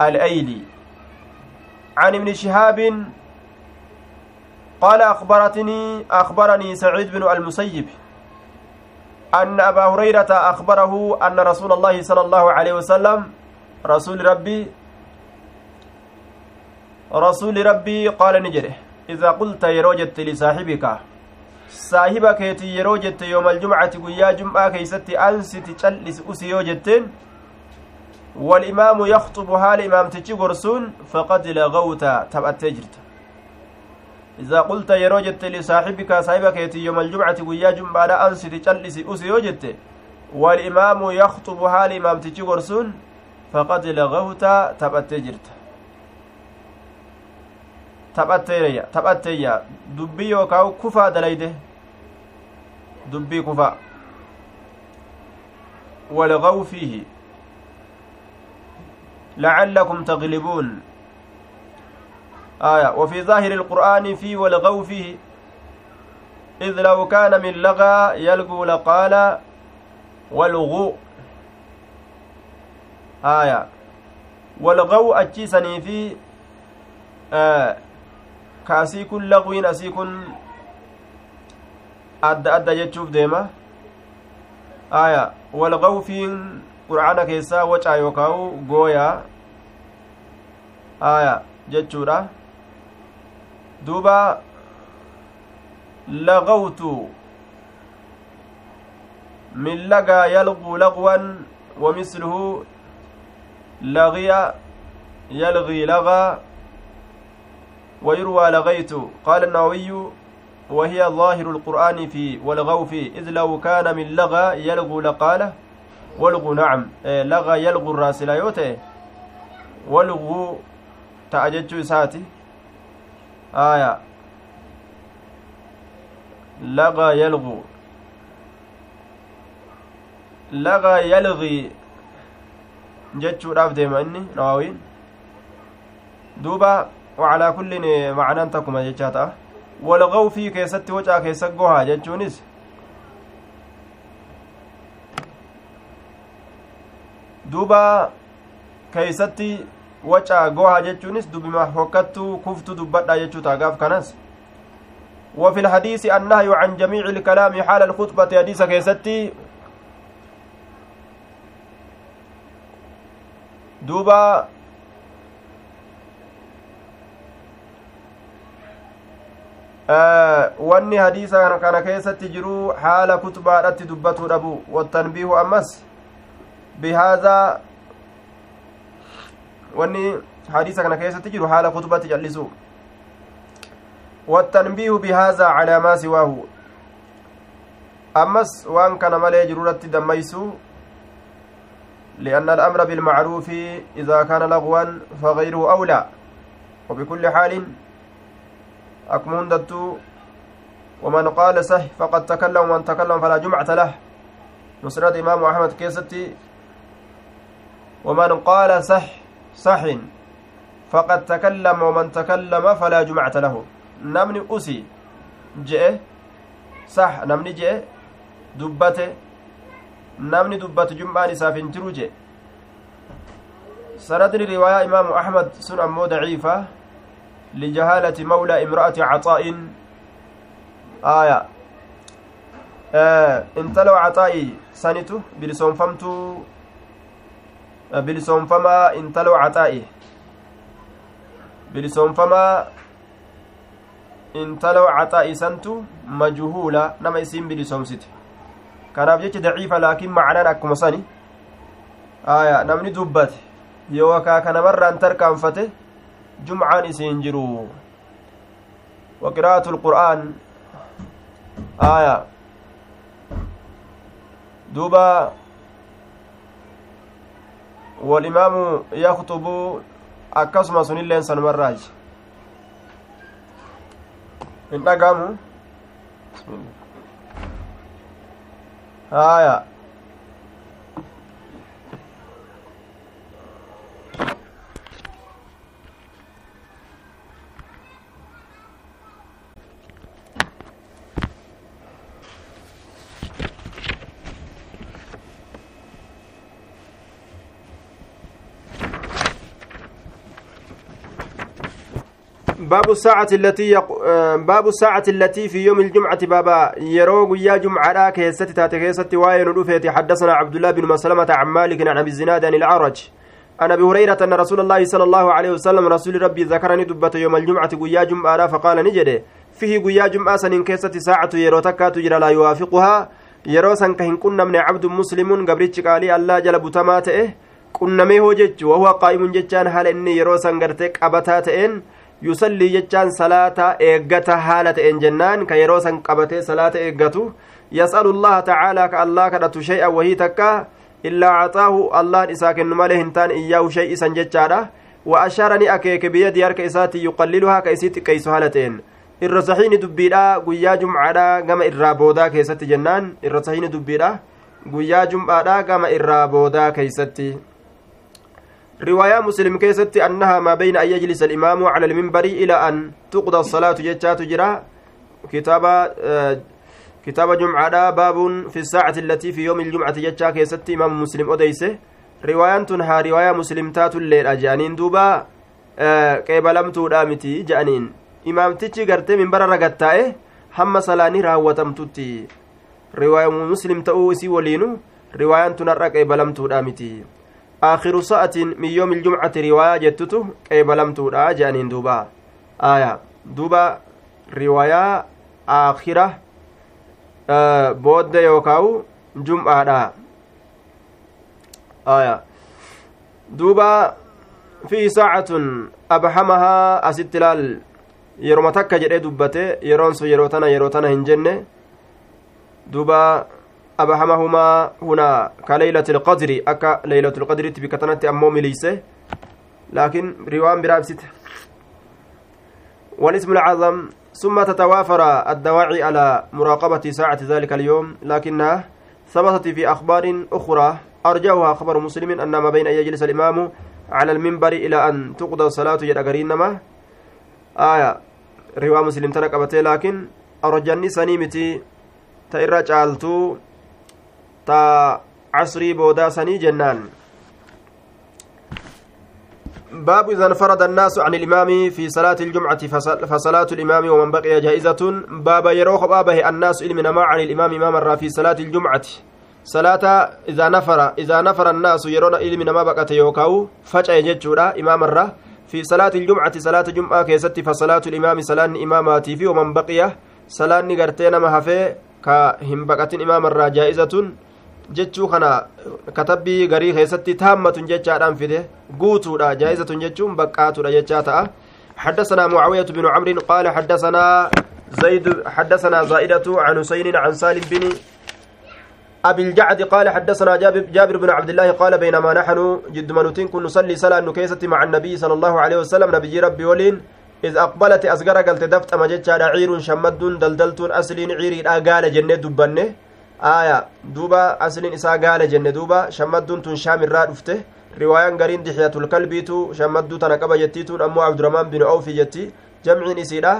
الأيلي عن ابن شهاب قال أخبرتني أخبرني سعيد بن المسيب أن أبا هريرة أخبره أن رسول الله صلى الله عليه وسلم رسول ربي رسول ربي قال نجره إذا قلت يروجت لصاحبك صاحبك يروجت يوم الجمعة قيا جمعة كيست أنست تشلس أسي يوجتين والإمام يخطب حال إمام تجي قرسون فقد لغوت تبأت جرت إذا قلت يروجت لصاحبك صاحبك يتي يوم الجمعة ويا جمعة أنس تجلس أسي يوجت والإمام يخطب حال إمام تجي قرسون فقد لغوت تبأت جرت taphatteeyya taphatteeyya dubbii yookaan kufaa dalayde dubbii kufaa walgaw fiihi لعلكم تغلبون. آية. وفي ظاهر القرآن في والغوا فيه إذ لو كان من لغى يلقوا لقال والغو آية. والغو أجيسني في آه kaasii kun laqwiin asii kun adda adda jechuuf deema aya walgawfiin qur'aana keessaa wacaa yookaawu gooyaa aya jechuudha duuba lagawtu min lagaa yalquu laqwan ومثله لغي يلغي لغى ويروى لغيت قال النووي وهي ظاهر القرآن في والغو في إذ لو كان من لغى يلغو لقاله walgu nacam laga yalgu irraa sila yoo ta'e walgu ta'a jechuu isaati aya laga yalgu laga yalgi jechuudhaaf deema inni nawawiin duuba wacalaa kullin macnaan takkuma jechaa ta'a walgaw fii keessatti wocaa keessa gohaa jechuunis duuba keeysatti waca goha jechuunis dubima hokkattuu kuftu dubbadha jechuu taagaaf kanas وفي الحديث النهي عن جميع الكلام حال الخطبة حديث كيستي دوبا wanni hadiisa kana keessatti jiru haala kutbaadhatti dubbatuu dhabu wattanbiihu ammas bihaadaa wanni hadiisa kana keessatti jiru haala kutubatti callisu والتنبيه بهذا على ما سواه. أمس وان كان ملي جرورة دميسو لأن الأمر بالمعروف إذا كان لغوا فغيره أولى. وبكل حال أكمون دتو ومن قال صح فقد تكلم ومن تكلم فلا جمعة له. نصرة إمام أحمد كيستي ومن قال صح صح فقد تكلم ومن تكلم فلا جمعة له نمني أسي جئ صح نمني جئ namni dubbatu jum'aan isaaf hin jiru je sanadni riwaayaa imaamu ahmad sun ammoo daciifa lijahaalati mawlaa imra'ati caxaa'in aaya intala caxaa'i sanitu bilisoonfamtuu bilisoonfamaa intala caxaa'i bilisoonfamaa intala caxaa'i santu majhuula nama isiin bilisoomsite kanaaf jecha daciifa laakiin macnaan akkuma sani aya namni dubbate yoo wakaa kanamarraan tarkaanfate jumcaan isiin jiru wa qiraa'atu lqur'aan aya duuba walimaamu yaktubu akkasuma sunilleen sanumarraaji hin dhagamu haya باب الساعة التي يق... باب الساعة التي في يوم الجمعة بابا يرو يا جمعة كيستي تاتي كيستي واين رفيتي حدثنا عبد الله بن مسلمة عن مالك عن أبي الزناد عن العرج عن أبي هريرة أن رسول الله صلى الله عليه وسلم رسول ربي ذكرني دبة يوم الجمعة ويا جمعة فقال نجد فيه ويا جمعة سنين كيستي ساعة يرو تكا تجرى لا يوافقها. san ka hin qunnamne cabdun muslimuun gabrichi qaalii allaa jala butamaa ta'e qunnamee hoo jechu wahuwa qaa'imun jechaan haala inni yeroo san yusallii jechaan salaata eeggata haala ta'een jennaan ka yeroo san qabatee salaata eeggatu yas'alu llaha tacaalaa ka allaa kadhatu shay'an wahii takka illaa caxaahu allaan isaa kennu malee hin taane iyyaahu shay isan jechaadha wa ashaara akeeke biyyadii harka isaatii yuqalliluhaa ka isii xiqqeeysu haala ta'een irra sahiini dubbiidha guyyaa jumcaadha gama irraa boodaa keessatti jennaan irra sahiini dubbiidha guyyaa jum'aadha gama irraa boodaa keeysatti رواية مسلم كيست أنها ما بين أن يجلس الإمام على المنبر إلى أن تقضى الصلاة جتات جرا كتاب آه كتاب جمعة باب في الساعة التي في يوم الجمعة جتشا كيست إمام مسلم أديسة. رواية تنها رواية مسلم تات الليل أجانين دوبا آه قيبلمتو دامتي جانين. إمامتي قرتي من برا رقتائه هم صلاني راوتمتتي رواية مسلم تأو إسي ولينو رواية آخر ساعة من يوم الجمعة رواية جتته قيبلمتudha جانين دوبا. آية دوبا رواية آخرة آه بود يوكاو جمعة آية دوبا في ساعة أبحمها أستلال. yeroma takka jedhee dubbate yeroon sun yeroo tana yeroo tana hin jenne duba أبهمهما هنا كليلة القدر أكا ليلة القدر بكتنة أمو مليسة. لكن روان برابسته والاسم العظم ثم تتوافر الدواعي على مراقبة ساعة ذلك اليوم. لكنها ثبتت في أخبار أخرى. أرجوها خبر مسلم أن ما بين أن يجلس الإمام على المنبر إلى أن تقضى الصلاة يدقرين نما آية. رواه مسلم تنقبته لكن أرجني سنيمتي تإرى جعلتو ta casrii boodaa sanii jennaan باب إذا انفرد الناس عن الإمام في صلاة الجمعة فصلاة الإمام ومن بقي جائزة. باب يروخ بابه الناس علمنا ما عن الإمام إمام في صلاة الجمعة. صلاة إذا نفر إذا نفر الناس يرون علمنا ما بقت يوكاو. فجأة يجتشورا إمام الرا. في صلاة الجمعة صلاة جمعة كيست فصلاة الإمام صلاة إماماتي في ومن بقي. صلاة نقرتين ما هفي كهم بقت إمام الرا جائزة. Jechuu kana katabbii garii keessatti taammatun jechaadhaan fide guutuudha jaa'izatun jechuun baqqaatudha jechaa ta'a. حدثنا معاوية بن عمرو قال حدثنا زيد حدثنا زائدة عن حسين عن سالم بن أبي الجعد قال حدثنا جابر, جابر بن عبد الله قال بينما نحن جد منوتين كن نصلي صلاة نكيسة مع النبي صلى الله عليه وسلم نبي ربي ولين إذ أقبلت أصغر قلت دفت أمجد عير شمد دلدلت أسلين عيري قال جنة دبنه aya duuba asliin isaa gaala jenne duuba shammadduun tun shaam irraa dhufte riwaayaan gariin dixyatul kalbiitu shammadduu tana qaba jettiituun ammoo abduramaan bin awfi jetti jamciin isiidha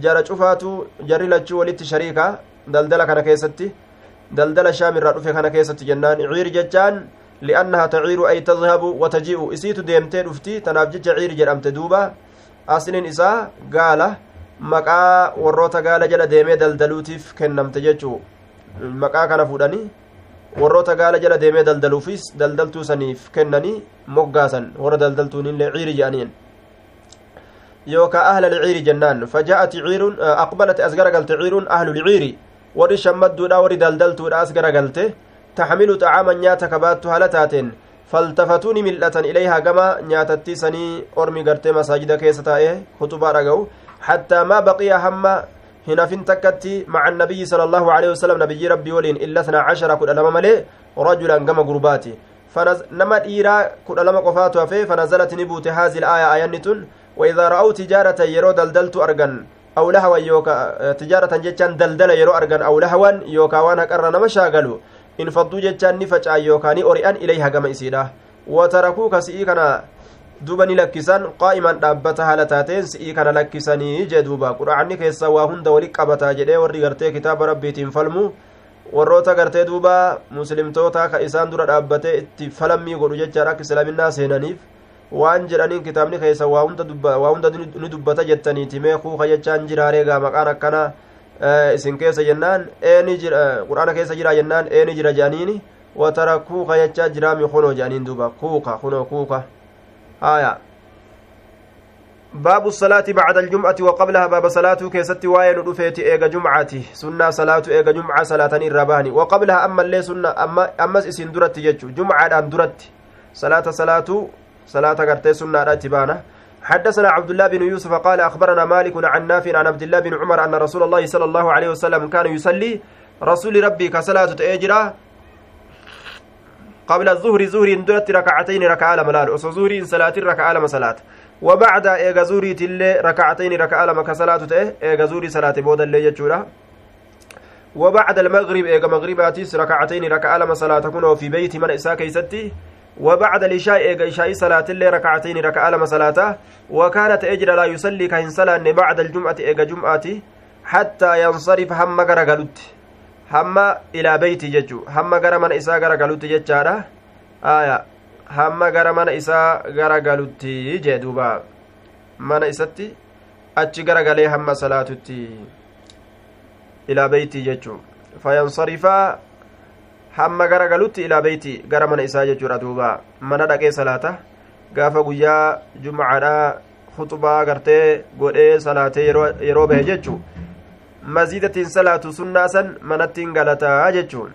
jara cufaatu jarri lachuu walitti shariika daldala kana keessatti daldala shaam irraa dhufe kana keessatti jennaan ciir jechaan li'annaha taciiru ay tadhabu wataji'u isiitu deemtee dhufti tanaaf jecha ciir jedhamte duuba asliin isaa gaala maqaa warroota gaala jala deemee daldaluutiif kennamte jechuu maqaa kana fuudhanii warroota gaala jala deemee daldaluufis daldaltuu saniif kennanii moggaasan warra daldaltuunillee ciiri jedhaniin yookaa ahla lciiri jennaan fajaa'ati ciiruun aqbalati as garagalte ciiruun ahlu lciiri warri shammadduudha warri daldaltuudha as garagalte taxmilu xacaaman nyaata kabaattu haala taateen faltafatuuni mil'atan ilayhaa gama nyaatattii sanii ormi gartee masaajida keessa taa'e kutubaa dhaga'u hattaa maa baqiya hamma takkatti maca annabiyyi sala allahu aleyhi wasalam nabiyyi rabbii waliin illa isnaa cashara kudha lama malee rajulan gama gurbaati nama dhiiraa kudha lama qofaatu hafe fanazalati ni buute haazi laaya ayanni tun وإذا رأوا تجارة يرو دلدلت أرغن أو لهوا يوكا تجارة جتان دلدل يرو أرغن أو لهوا يوكا وأنا قرن مشاغلوا إن فضوا جتان نفجأ يوكاني أريان إليها كما إسيدا وتركوك سئي كان duuba ni lakkisan qaa'iman dhaabbata haala taateen si'ii kana lakkisanii jee duuba qura'aanni keessa waa hunda wali qabataa jedhee warri gartee kitaaba rabbiitiin falmu warroota gartee duuba muslimtoota ka isaan dura dhaabbate itti falammii godhu jechaadha akka islaaminaa seenaniif waan jedhaniin kitaabni keessa waa hunda ni dubbata jettaniiti mee kuuka jechaan jiraaree maqaan akkana isin keessa jennaan eeni quraana keessa jira jennaan eeni jira jedhaniini watara kuuka jechaa jiraami kunoo jedhaniin duuba kuuka kunoo kuuka haya باب الصلاة بعد الجمعة وقبلها. باب صلاة كيست واين رفيت إيغا جمعة سنة صلاة إيغا جمعة صلاة الرباني. وقبلها أما اللي سنة أما أما إسين درت يجو جمعة أن درت صلاة صلاة صلاة قرتي سنة راتبانة حدثنا عبد الله بن يوسف قال أخبرنا مالك عن نافع عن عبد الله بن عمر أن رسول الله صلى الله عليه وسلم كان يصلي. رسول ربي كصلاة تأجرة. قبل الظهر زهر درت ركعتين ركعة ملال وصو زهر صلاة ركعة لما صلاة وبعد إيغا زوري تلي ركعتين ركعة لما كصلاة تأه إيغا زوري صلاة بودا اللي يجورا وبعد المغرب إيغا مغرباتيس ركعتين ركعة لما صلاة كنوا في بيت من إساء كيستي. وبعد العشاء إيجا إشاء صلاة اللي ركعتين ركعة لما صلاة وكانت أجر لا يصلي كهن صلاة بعد الجمعة إيجا جمعة حتى ينصرف هم غرغلت هم إلى بيت ججو هم غرمن إساء غرغلت ججارة آية هم غرمن إساء غرغلت جدوبا من إساتي أتش غرغلي هم صلاتتي إلى بيت ججو فينصرف hamma gara galutti ilaa beeyti gara mana isaa jechuudha duuba mana dhaqee salaata gaafa guyyaa jumcaadha khuxubaa gartee godhee salaatee yeroo bahe jechuu maziidatiin salaatu sunnaa san manattiin galataa jechuun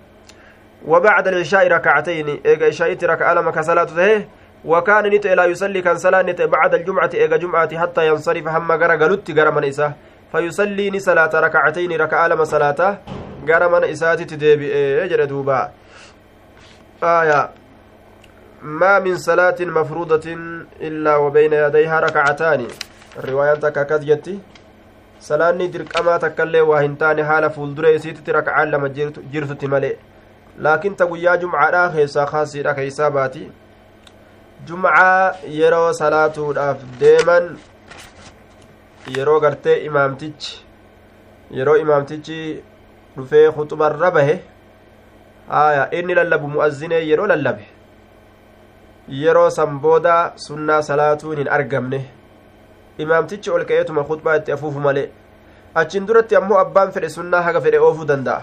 وبعد العشاء ركعتين إيجا إشاء ركعة لما كسلات ته وكان نت لا يصلي كان صلاة نت بعد الجمعة إيجا جمعة حتى ينصرف هم غرا غلط غرا من إساه فيصلي نصلاة ركعتين ركعة لما صلاته mana isaatitti deebi'ee jedhe duuba aya maa min salaatin mafruudatin illaa wabayna yadayhaa rakacataani riwaayaan takka akkas jetti salaanni dirqamaa takkaillee waa hin taane haala fuuldure isiititti rakacaan lama jirtutti malee laakiin ta guyyaa jumcaadha keessaa kaasiidha keeysaa baati jumcaa yeroo salaatuudhaaf deeman yeroo gartee imaamtichi yeroo imaamtichi dhufee khuxubarra bahe haya inni lallabu mu'azzinee yeroo lallabe yeroo san booda sunnaa salaatuun hin argamne imaamtichi ol ka'eetuma khutbaa itti afuufu malee achin duratti ammoo abbaan fedhe sunnaa haga fedhe oofuu danda'a.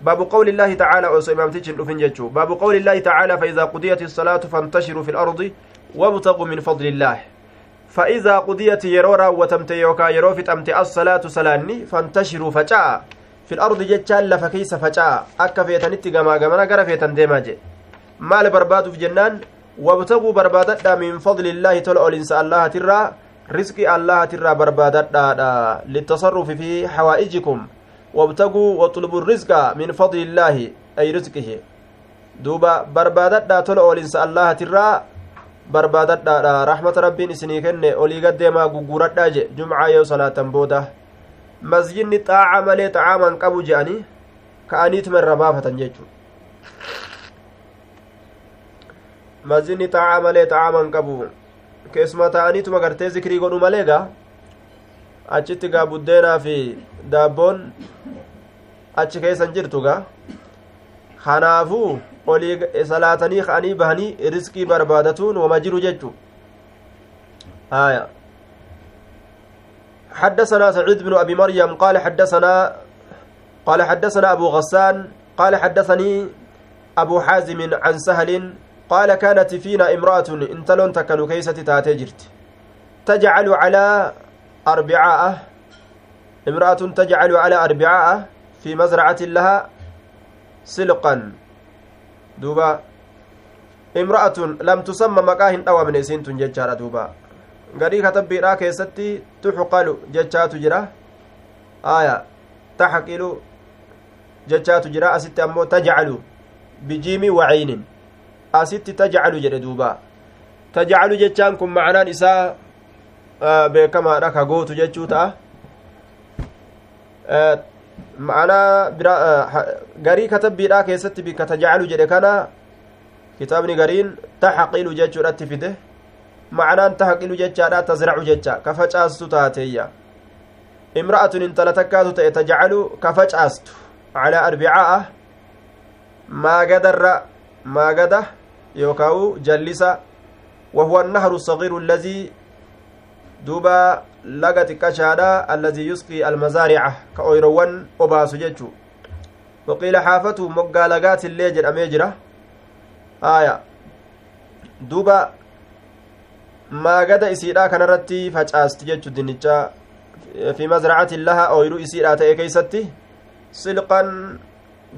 باب قول الله تعالى أوسو إمام تيجن أفن جتشو باب قول الله تعالى فإذا قضيت الصلاة فانتشروا في الأرض وابتغوا من فضل الله فإذا قضيت يرورا وتمت يوكا يروفت أمت الصلاة سلاني فانتشروا فجاء في الأرض جتشان لفا كيس فجاء أكا فيتن ديما جي مال بربادو في جنان وابتغوا بربادتا من فضل الله تلعو الإنسان الله ترى ترى بربادتا للتصرف في حوائجكم وابتغوا واطلبوا الرزق من فضل الله أي رزقه دوبا بربادتا تلعو الإنسان الله ترى barbaadadhaadha rahmata rabbiin isinii kenne olii gaddeemaa gugguradhaa je jumcaa yoo salaatan booda masjidni xaaca malee xacaaman qabu je'anii ka'aniituma irra baafatan jechuu masjidni xaaca malee xacaaman qabu keessuma ta'aniituma gartee zikrii godhu malee gaa achitti gaa buddeenaa fi daabboon achi keessan jirtu gaa kanaafuu olii salaatanii ka'anii bahanii riskii barbaadatuun wama jiru jechu آية حدثنا سعيد بن أبي مريم قال حدثنا قال حدثنا أبو غسان قال حدثني أبو حازم عن سهل قال كانت فينا امرأة انتلون تكنو كيسة تاتجرت تجعل على أربعاء. امرأة تجعل على أربعاء في مزرعة لها سلقا. دوبا. امرأة لم تسمى مكاهن أو من إسين تنججار دوبا. tuxuqalu jechaatu jira aya taxaqilu jechaatu jira asitti ammoo tajcalu bijiimi waciinin asitti tajcalu jedhe duuba. Tajcalu jechaan kun macnaan isaa beekamaadha ka gootu jechuu ta'a. Ma'anaa biraa garii katabbiidhaa keessatti bika tajcalu jedhe kana kitaabni gariin taxaqilu jechuudhatti fide. Ma'anaan taxaqilu jechaadha tazracu jecha ka facaastu taateeyya. Imra'atun intala takkaatu ta'e tajcalu ka facaastu. Calaa arbicaa'a maagadara maagada yookaawu jallisa وهو النهر الصغير الذي دوبا laga xiqqashaadha allazii yusqii almazaarica ka oyroowwan obaasu jechu waqiila xaafatu moggaa lagaatillee jedhamee jira aya duuba maagada isiidha kanarratti facaasti jechu dinnicha fi mazracatin laha ooyiruu isiidha ta'e keeysatti silqan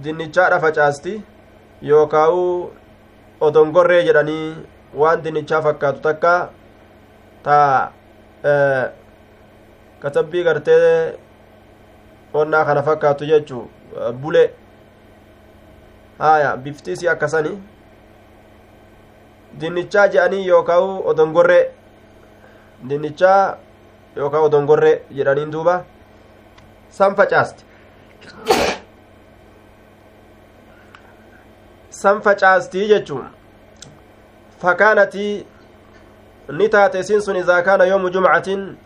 dinnichaadha facaasti yookaawu odongorree jedhanii waan dinnichaa fakkaatu takka ta katabbii gartee onnaa kana fakkaatu jechu bule haya bifti isii akkasani dinnichaa je'anii yookaan odongorree dinnichaa yookaan odongorree jedhaniin duuba san facaaste san facaastii jechuun fakaanatii ni taate isiin sun kaana yoomu jumcatin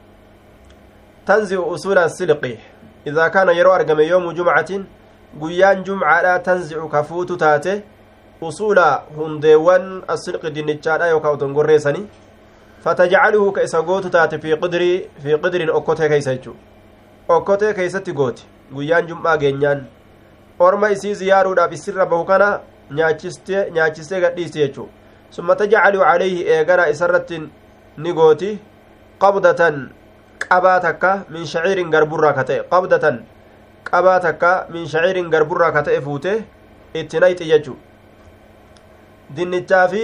tanzi'u usula silqi idaa kaana yeroo argame yoomu jumcatin guyyaan jumcaadha tanzi'u kafuutu taate usuula hundeewwan asilqi dinnichaadha yookaan dongorreessanii fatajcaluhu ka isa gootu taate fi qidrii fi qidriin okkotee keeysa jechuu okkotee keeysatti gooti guyyaan jum'aa geenyaan orma isii ziyaaruudhaaf isirra bahu kana nyaachistee gadhiisti jechuu summa tajcaluu calayhi eegana isarratti ni gooti. Qabdatan qabaa takka min shaciirin garburraa ka ta'e. Qabdatan qabaa takka min shaciirin garburraa ka ta'e fuute itti nayxi jechuu dinnichaa fi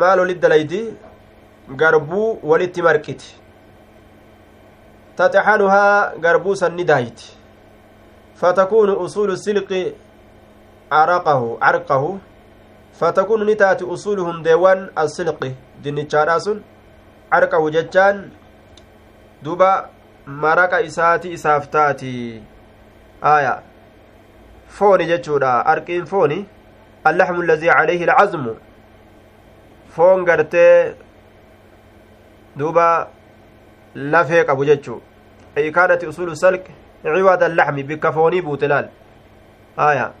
maal walit dalayti? Garbuu walitti marqiti. Taxaxanuhaa garbuu san ni daayiti. Fatakuunu usuulu silqi caraqahu carqahu fatakuunu ni taati usuulu hundeewwan asilqi dinnichaadhaa sun carqahu jechaan duba maraqa isaati isaaf taati aya fooni jechuudha arqiin fooni اللحم الذي عليه العزم foon gartee duuba lafee qabu jechuu ay kaanati usulu salq ciwaada allaxmi bikka foonii buute laal aya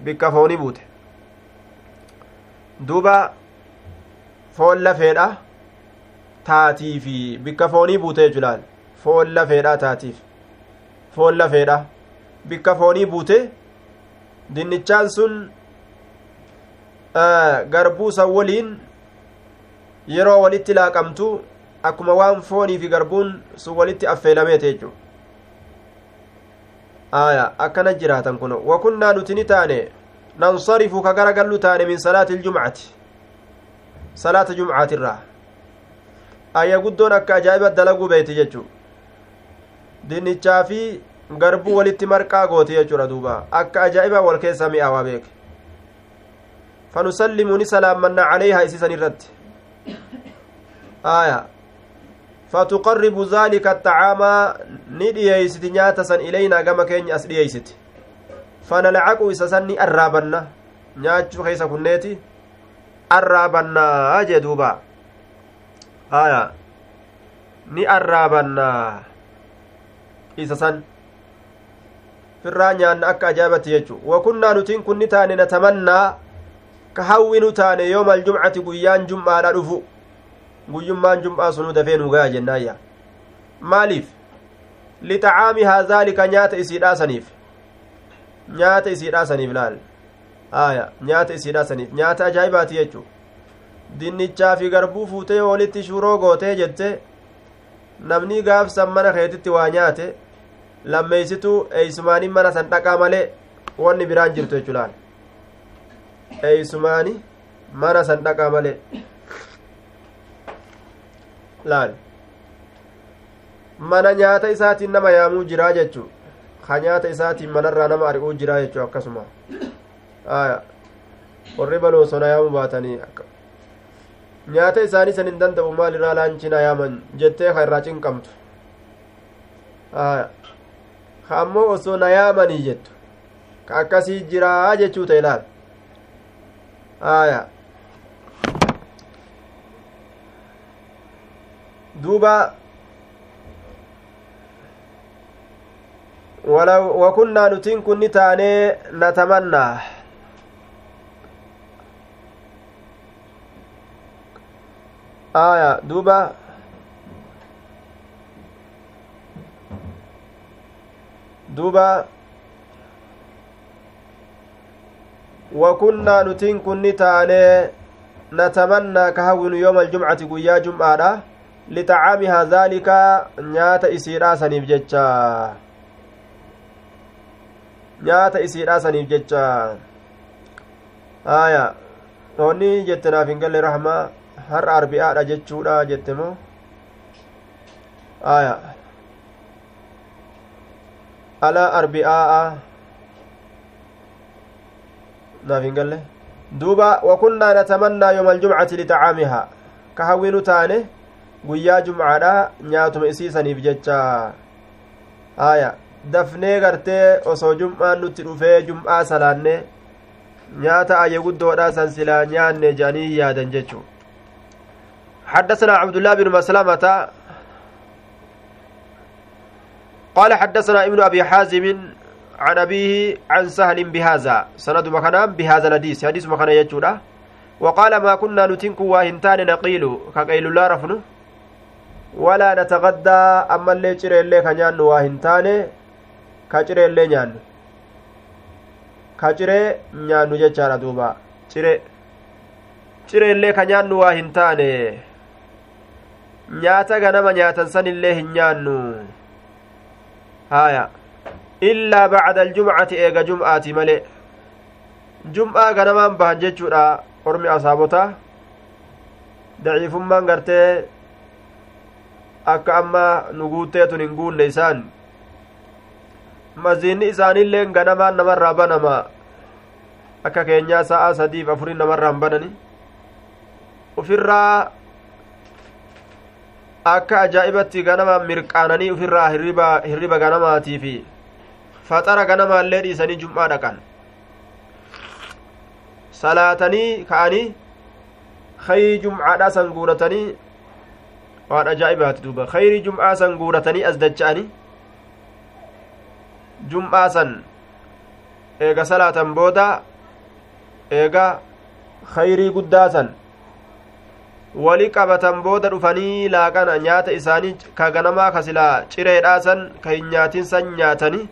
bikka foonii buute. Duuba foon lafeedha taatiifi bikka foonii buute jechu laal foon lafeedha taatiif foon lafeedha. Bikka foonii buute dinnichaan sun garbuu san waliin yeroo walitti laaqamtu akkuma waan foonii fi garbuun sun walitti affeelameete jechu aya akkana jiraatan kun wakunnaa nuti ni taane nansarifu ka garagallu taane min salaati iljumcati salaata jumcaatirraa ayya guddoon akka ajaa'iba dalaguu beeyti jechu dinnichaa fi garbuu walitti marqaa gooti jechuudha duuba. Akka ajaa'iba wal keessa mi'aawaa beeke. Fanusallimu ni salaammannaa caleyha isiisan irratti aya. نسلامنا عليها إسيسا الرد آية فتقرب ذلك الطعام ندييست نياتسا إلينا كما كين أسدييست فنلعق إسسني الرابنا نياتشو خيسا كنيتي الرابنا أجي دوبا آية ni arraabannaa isa san firraa nyaanna akka ajaa'ibatti jechu wakunnaa nutiin kun ni taane natamannaa ka hawwinu taane yooma aljumcati guyyaan jum'aadha dhufu guyyummaan jum'aa sunuu dafee nu gaya jennaayya maaliif? Lixacaamihaa zaalika nyaata isiidhaasaniif nyaata isiidhaa saniif laal? Aya nyaata isiidhaa saniif nyaata ajaa'ibaati jechuu dinnichaa fi garbuu fuutee walitti shuroo gootee jette namni gaafsan mana keetitti waa nyaate lammeeysituu eeysumaanii mana san dhaqaa malee wanni biraan jirtu jechuu laal? Eeysumaanii mana san dhaqaa malee laal mana nyaata isaatiin nama yaamuu jiraa jechuu ka nyaata isaatiin manarraa nama ari'uu jiraa jechuu akkasuma aya warri baloo sona yaamuu baatanii nyaata isaanii san hin danda'u maal irraa laanchinaa yaaman jettee ka irraa cinqamtu aya ka ammoo osoo na yaamanii jettu ka akkasii jiraa jechuu ta'e laal aya duuba وكنا نتين كن تاني نتمنى. آية دوبا. دوبا. وكنا نتين كن تاني نتمنى كهون يوم الجمعة قيا جمعة. لطعامها ذلك نيات إسيرا سنيف جتشا onni jette naaf hin galle rahmaa har'a arbi'aadha jechuudha jette moo aya ala arbi'aa'a naaf hin galle duuba wakunnaa natamannaa yooma aljumcati lixacaamihaa ka hawwinu taane guyyaa jumcaadha nyaatuma isiisaniif jecha aya dafnee gartee osoo jum'aan nutti dhufee jum'aa salaanne nyaata ayya guddoodha san silaa nyaanne jedhanii yaadan jechuu حدثنا عبد الله بن مسلمة قال حدثنا ابن أبي حازم عن أبيه عن سهل بهذا سند مكان بهذا الحديث حديث مكان يجودا وقال ما كنا نتنك واهنتان نقيل كقيل الله رفنه ولا نتغدى أما اللي ترى اللي كنيان واهنتان ka cireellee nyaannu ka ciree nyaannu jechaadha duuba cire cireellee ka nyaannu waa hin taane nyaata ganama nyaatan sanillee hin nyaannu haya illaa bacda aljumcati eega jum'aati male jum'aa ganamaan bahan jechuudha ormi asaabotaa daciifummaan gartee akka amma nu guutteetun hin guunne isaan. Maziinni isaaniilleen ganamaan namarraa banama. Akka keenyaa sa'aa sadiif afurin namarraan banani. Ufirraa akka ajaa'ibatti ganamaan mirqaananii ufirraa hirriba ganamaatii fi faxara ganamaallee dhiisanii jum'aa dhaqan. Salaatanii ka'anii khayrii jum'aadhaa san guuratanii waan ajaa'ibaati duuba. Khayrii jum'aa san guuratanii as dacha'anii? Jum'aa san eega salaatan booda eega khayrii guddaa san wali qabatan booda dhufanii laaqana nyaata isaanii ka ganamaa ka silaa cireedhaa san ka hin nyaatin san nyaatanii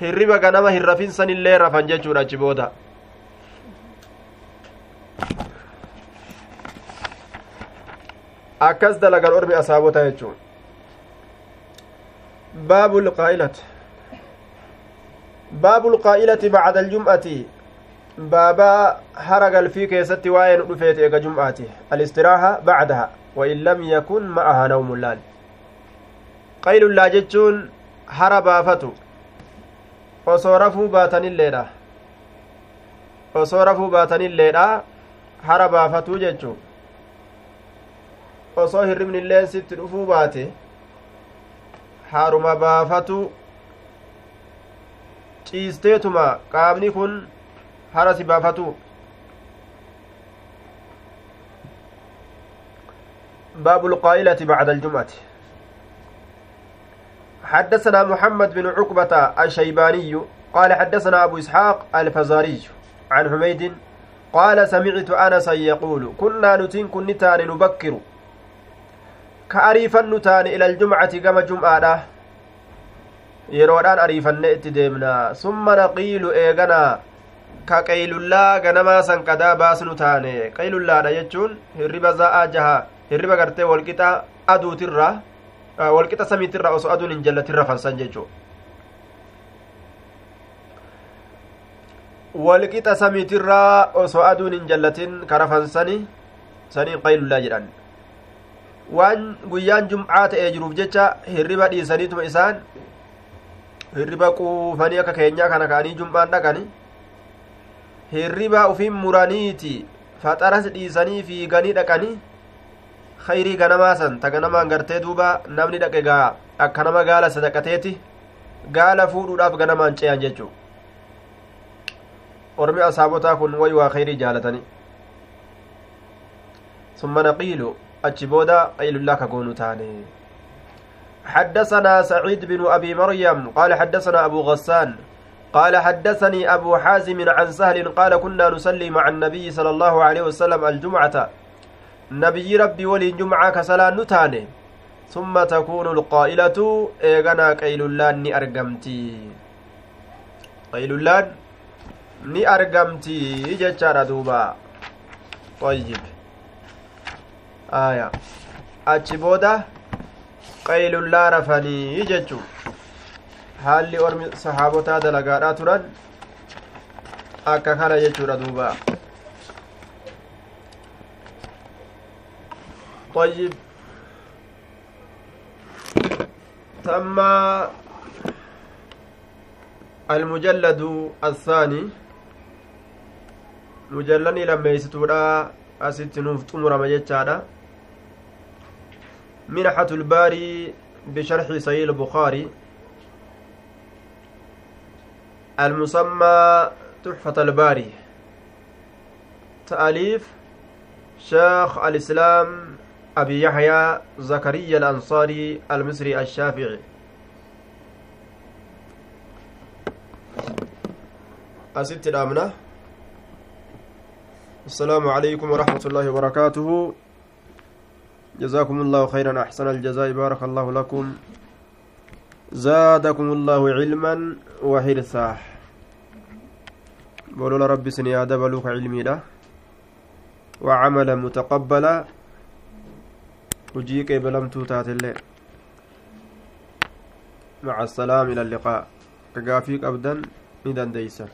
hirriba ganama hin rafin san illee rafan jechuudha achi booda akkas dalagan ormi asaabota jechuun baabu lqaa'ilati باب القائلة بعد الجمعة بابا هرقل في كيست وين رفيت إيقا جمعة الاستراحة بعدها وإن لم يكن معها نوم اللال قيل الله جتشون هربا فتو osoo rafuu baatanilleedha osoo rafuu baatanilleedha hara baafatuu jechuu osoo hirribnilleen sitti dhufuu baate haruma baafatu ciisteetuma qaamni kun hara si baafatu. باب القائلة بعد الجمعة حدثنا محمد بن عقبة الشيباني قال حدثنا أبو إسحاق الفزاري عن حميد قال سمعت أنسا يقول كنا نتين كنتان نبكر كأريفا نتان إلى الجمعة كما جمعة yeroodhaan ariifanne itti deemna summa naqiilu eeganaa ka qaylullaa ganamaa san qadaa baasnu taane qaylullaadha jechuun hirriba za'aa jaha hirriba gartee walqixa aduutirra walqixa samiitirra osoo aduun hin jallatirra fansan jechuu walqixa samiitirraa osoo aduun hin jallatin kara fansani saniin qaylullaa jedhan waan guyyaan jum'aa ta'ee jiruuf jecha hirriba dhiisaniituma isaan hirriba quufanii akka keenyaa kana ka'anii jum'aan dhaqani hirriba ufin muraniiti faxaras dhiisanii fiiganii dhaqanii khayrii ganamaa san ta ganamaan gartee duuba namni dhaqe gaa akka nama gaala sadaqateeti gaala fuudhuudhaaf ganamaan ce'an jechuu ormi asaabotaa kun way waa khayrii jaalatani summa naqiilu achi booda qaylullaa ka goonu taane حدثنا سعيد بن أبي مريم قال حدثنا أبو غسان قال حدثني أبو حازم عن سهل قال كنا نصلي مع النبي صلى الله عليه وسلم الجمعة. نبي ربي ولي جمعة كسلا نتاني. ثم تكون القائلة إيغنا قيلولان ني أرقمتي قيلولان argamti jechaadha duuba طيب. Aya achi booda qaylullaa rafanii jechu haalli ormi sahaabotaa dalagaadhaa turan akka kana jechuudha duuba طيب تم المجلد الثاني مجلني لما يستورا أستنوف تمرم جتشادا منحة الباري بشرح صحيح البخاري. المسمى تحفة الباري. تأليف شيخ الإسلام أبي يحيى زكريا الأنصاري المصري الشافعي. أسبت الأمنة السلام عليكم ورحمة الله وبركاته. جزاكم الله خيرا أحسن الجزاء. بارك الله لكم. زادكم الله علما وحرثا بولو ربي سني بلوك علمي ده وعملا متقبلا وجيك بلمتو تات الليل مع السلام إلى اللقاء. كقافيك أبدا. ندان ديسا